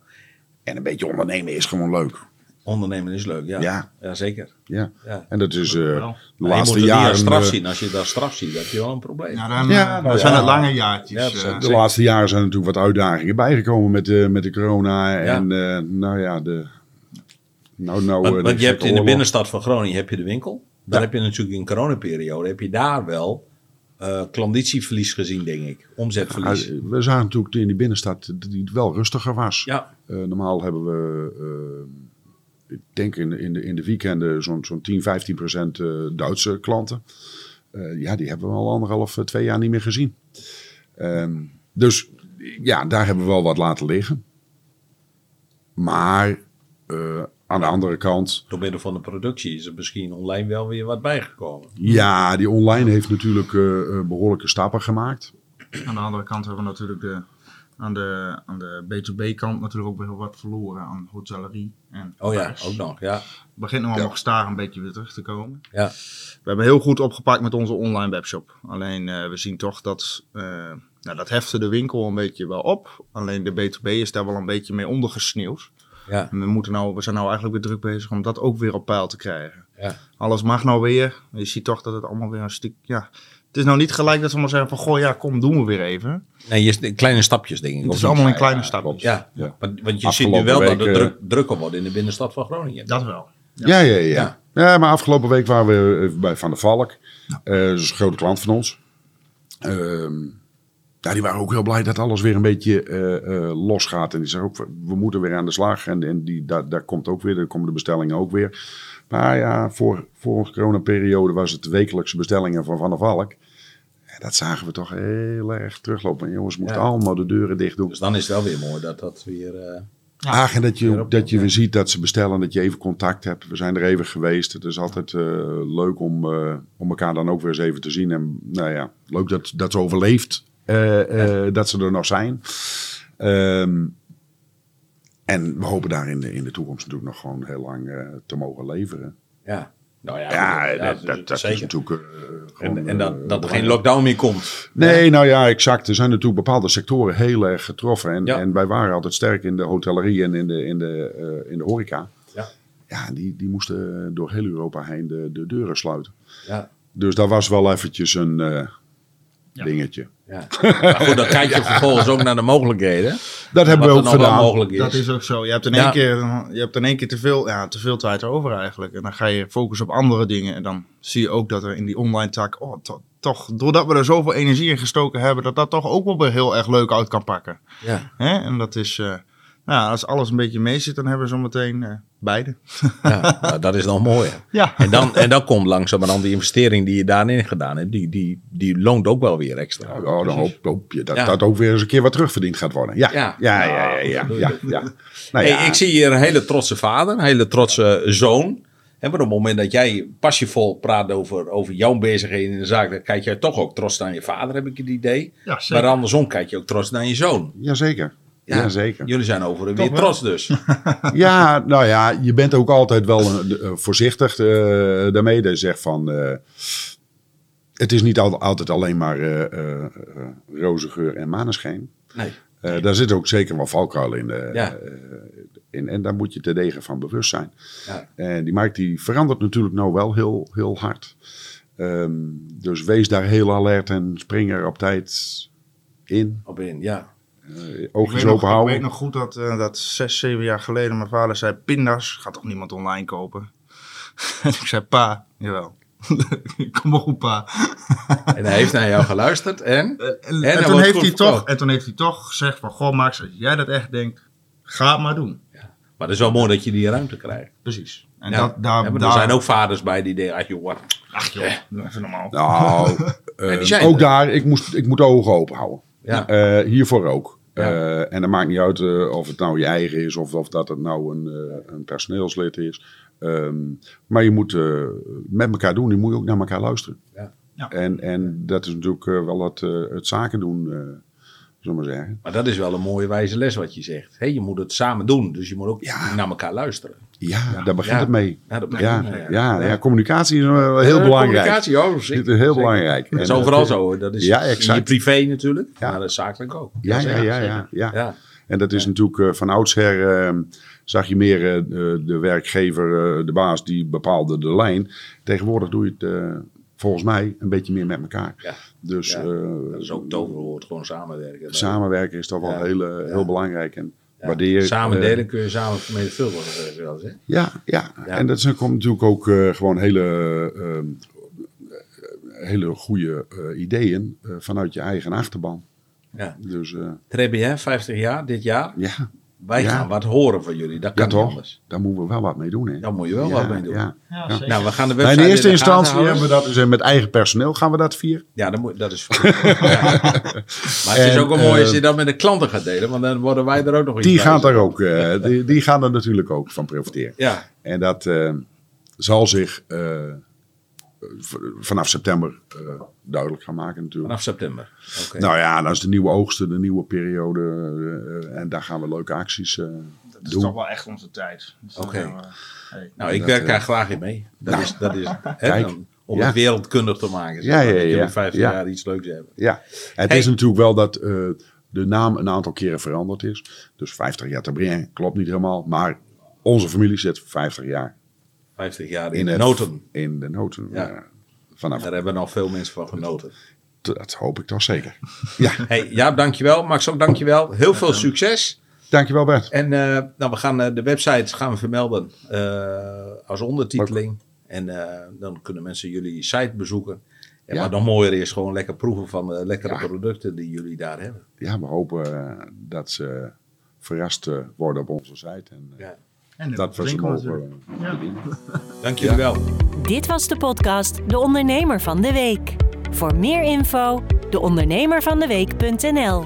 En een beetje ondernemen is gewoon leuk. Ondernemen is leuk. Ja, Ja. ja. zeker. Ja. Ja. En dat is eh, de Maar je laatste moet het niet jaren... als straf eh, zien. Als je dat straf ziet, dan heb je wel een probleem. Ja, dan, Ja, eh, nou zijn het lange jaartjes. Eh. de laatste jaren zijn natuurlijk wat uitdagingen bijgekomen met de, met de corona. En eh, nou ja, de... Nou, nou, Want, want de je hebt in de binnenstad van Groningen heb je de winkel. Dan Ja. heb je natuurlijk in de coronaperiode, heb je daar wel eh klanditieverlies gezien, denk ik. Omzetverlies. Ja, we zagen natuurlijk in die binnenstad dat die wel rustiger was. Ja, Eh, normaal hebben we, ik denk in, in, de, in de weekenden zo'n zo'n 10, 15 procent eh, Duitse klanten. Eh, ja, die hebben we al anderhalf, eh, twee jaar niet meer gezien. Ehm, dus ja, daar hebben we wel wat laten liggen. Maar eh, aan de andere kant, door middel van de productie is er misschien online wel weer wat bijgekomen. ja, die online heeft natuurlijk eh, eh, behoorlijke stappen gemaakt. Aan de andere kant hebben we natuurlijk de, aan de, aan de B2B-kant natuurlijk ook weer heel wat verloren aan hotellerie. En Oh ja, ook nog. Ja, Het begint nu allemaal gestaag een beetje weer terug te komen. ja. We hebben heel goed opgepakt met onze online webshop. Alleen eh, we zien toch dat, eh, nou, dat hefte de winkel een beetje wel op. Alleen de B2B is daar wel een beetje mee ondergesneeuwd. Ja. En we, moeten nou, we zijn nou eigenlijk weer druk bezig om dat ook weer op peil te krijgen. Ja. Alles mag nou weer. Je ziet toch dat het allemaal weer een stuk... Ja, het is nou niet gelijk dat ze maar zeggen van... Goh, ja, kom, doen we weer even. Nee, je, kleine stapjes denk ik. Het of is allemaal in kleine stapjes. Ja, Ja. Want, want je Afgelopen ziet nu wel dat week, er eh, druk, drukker wordt in de binnenstad van Groningen. Dat wel. Ja, ja, ja. Ja. ja. maar afgelopen week waren we eh, bij Van der Valk. Eh, dat is een grote klant van ons. Ehm, ja, die waren ook heel blij dat alles weer een beetje eh, eh, losgaat. En die zeggen ook, we moeten weer aan de slag. En, en die, daar, daar komt ook weer, daar komen de bestellingen ook weer. Maar ja, voor, voor onze coronaperiode was het de wekelijkse bestellingen van Van der Valk. En dat zagen we toch heel erg teruglopen. En jongens, moeten Ja. allemaal de deuren dicht doen. Dus dan is het wel weer mooi dat dat weer... eh, Ja. Ach, en dat je, dat je ja. weer ziet dat ze bestellen, dat je even contact hebt. We zijn er even geweest. Het is altijd eh, leuk om, eh, om elkaar dan ook weer eens even te zien. En nou ja, leuk dat, dat ze overleeft, eh, eh, dat ze er nog zijn. Ehm, en we hopen daar in de, in de toekomst natuurlijk nog gewoon heel lang eh, te mogen leveren. ja. Nou ja, dat, dat, dat is natuurlijk... eh, gewoon, En, en dat, eh, dat er geen lockdown meer komt. Nee, nou ja, exact. Er zijn natuurlijk bepaalde sectoren heel erg getroffen. En, Ja. en wij waren altijd sterk in de hotellerie en in de, in de, eh, in de horeca. Ja. Ja, die, die moesten door heel Europa heen de, de deuren sluiten. Ja. Dus dat was wel eventjes een dingetje. Ja. Maar goed, dan kijk je vervolgens ook naar de mogelijkheden. Dat hebben we ook er gedaan. mogelijk is. Dat is ook zo. Je hebt in Ja. één keer, je hebt in één keer te, veel, ja, te veel tijd over eigenlijk. En dan ga je focussen op andere dingen. En dan zie je ook dat er in die online tak, oh, to- toch, doordat we er zoveel energie in gestoken hebben, dat dat toch ook wel weer heel erg leuk uit kan pakken. Ja. Hè? En dat is, eh, nou, als alles een beetje mee zit, dan hebben we zo meteen eh, beide. Ja, nou, dat is nog mooier. Ja. En dan, en dan komt langzamerhand die investering die je daarin gedaan hebt, die, die, die loont ook wel weer extra. Oh, dan hoop, hoop je dat Ja. dat ook weer eens een keer wat terugverdiend gaat worden. Ja, Ja. ja, ja, ja. ja, Nou, ja, ja, Nou Hey, ja, ik zie hier een hele trotse vader, een hele trotse zoon. En op het moment dat jij passievol praat over, over jouw bezigheden in de zaak, dan kijk jij toch ook trots naar je vader, heb ik het idee. Ja, zeker. Maar andersom kijk je ook trots naar je zoon. Jazeker. Ja. Zeker. Jullie zijn over en weer trots dus. Ja, nou ja, je bent ook altijd wel eh, eh, voorzichtig eh, daarmee. Dat je zegt van, het is niet al- altijd alleen maar eh, roze geur en maneschijn. Nee. Daar zit ook zeker wel valkuil in, Ja. in. En daar moet je te degen van bewust zijn. Ja. En die markt die verandert natuurlijk nou wel heel, heel hard. Ehm, dus wees daar heel alert en spring er op tijd in. Op in, ja. Eh, Ik oogjes weet, nog, open ik houden. weet nog goed dat, eh, dat zes, zeven jaar geleden mijn vader zei: Pindas, gaat toch niemand online kopen? en ik zei: Pa, jawel. Kom goed, pa. En hij heeft naar jou geluisterd en... En, En toen heeft hij toch, en toen heeft hij toch gezegd: van, Goh, Max, als jij dat echt denkt, ga het maar doen. Maar het is wel mooi dat je die ruimte krijgt. Precies. En Ja. dat, daar, Ja, maar daar, er zijn ook vaders bij die denken, ah joh, wat. Ach joh, doe even normaal. Nou, eh, Ja, die zijn ook er. daar, ik, moest, ik moet de ogen open houden. Ja. Eh, hiervoor ook. Ja. Eh, en dat maakt niet uit eh, of het nou je eigen is of, of dat het nou een, eh, een personeelslid is. Ehm, maar je moet met elkaar doen, je moet ook naar elkaar luisteren. Ja. Ja. En, en dat is natuurlijk wel het, het zaken doen, eh zullen we maar zeggen. Maar dat is wel een mooie wijze les wat je zegt. Hé, je moet het samen doen, dus je moet ook Ja. naar elkaar luisteren. Ja, daar begint Ja. het mee. Ja, dat Ja, ja, ja. communicatie is wel heel Eh, belangrijk. Communicatie. Dit zeker. is heel belangrijk. Dat is overal eh, zo. Dat is Ja, in je privé natuurlijk, Ja. maar dat is zakelijk ook. Ja, ja, ja, ja, ja. ja. En dat is natuurlijk eh, van oudsher eh, zag je meer eh, de- werkgever, eh, de baas, die bepaalde de lijn. Tegenwoordig doe je het eh, volgens mij een beetje meer met elkaar. Ja. Dus Ja, eh, Dat is ook toverwoord, gewoon samenwerken. samenwerken is toch wel Ja. heel, eh, heel Ja. belangrijk. En Ja. waardeer, Samen eh, delen kun je samen vermenigvuldigen, zeg je wel eens, hè? Ja, ja. Ja. en dat zijn, komt natuurlijk ook eh, gewoon hele, eh, hele goede eh, ideeën eh, vanuit je eigen achterban. Ja. Dus eh, Très bien, 50 jaar dit jaar. ja, Wij Ja. gaan wat horen van jullie. Dat ja kan niet toch? anders. Daar moeten we wel wat mee doen. Hè? Daar moet je wel ja, wat mee doen. Ja. Ja, Ja. Nou, we gaan de Nou, website in eerste in de gaten instantie hebben we dat dus, met eigen personeel gaan we dat vieren. Ja, dat, moet, dat is goed. Ja. Maar het is ook wel mooi als eh, je dat met de klanten gaat delen, want dan worden wij er ook nog iets Die gaan, daar ook, eh, die, die gaan er natuurlijk ook van profiteren. Ja, En dat eh, zal zich eh, vanaf september eh, duidelijk gaan maken natuurlijk. vanaf september. Oké. Nou ja, dat is de nieuwe oogsten, de nieuwe periode. eh, en daar gaan we leuke acties eh, Dat is toch wel echt onze tijd. Dus dan Oké. hey. nou, ik dat, werk daar graag in mee. Dat is, dat is hè, Kijk. dan, om Ja. het wereldkundig te maken. Ja, ja, Dat jullie ja. 50 Ja. jaar iets leuks hebben. Ja, het Hey. is natuurlijk wel dat eh, de naam een aantal keren veranderd is. Dus 50 jaar te brengen klopt niet helemaal. Maar onze familie zit 50 jaar 50 jaar in, in de noten. In de noten. Ja. ja. Vanaf, Daar hebben nog veel mensen van genoten. dat hoop ik toch zeker. Ja, Hey, Jaap, dankjewel. Max ook dankjewel. Heel veel succes. dankjewel Bert. En eh, nou, we gaan eh, de website gaan we vermelden eh, als ondertiteling. En eh, dan kunnen mensen jullie site bezoeken. En Ja. Maar nog mooier is gewoon lekker proeven van de lekkere Ja. producten die jullie daar hebben. Ja, we hopen dat ze verrast worden op onze site. En, Ja. En dat drinken mogen natuurlijk. eh. Dank jullie wel. Dit was de podcast De Ondernemer van de Week. Voor meer info, deondernemervandeweek.nl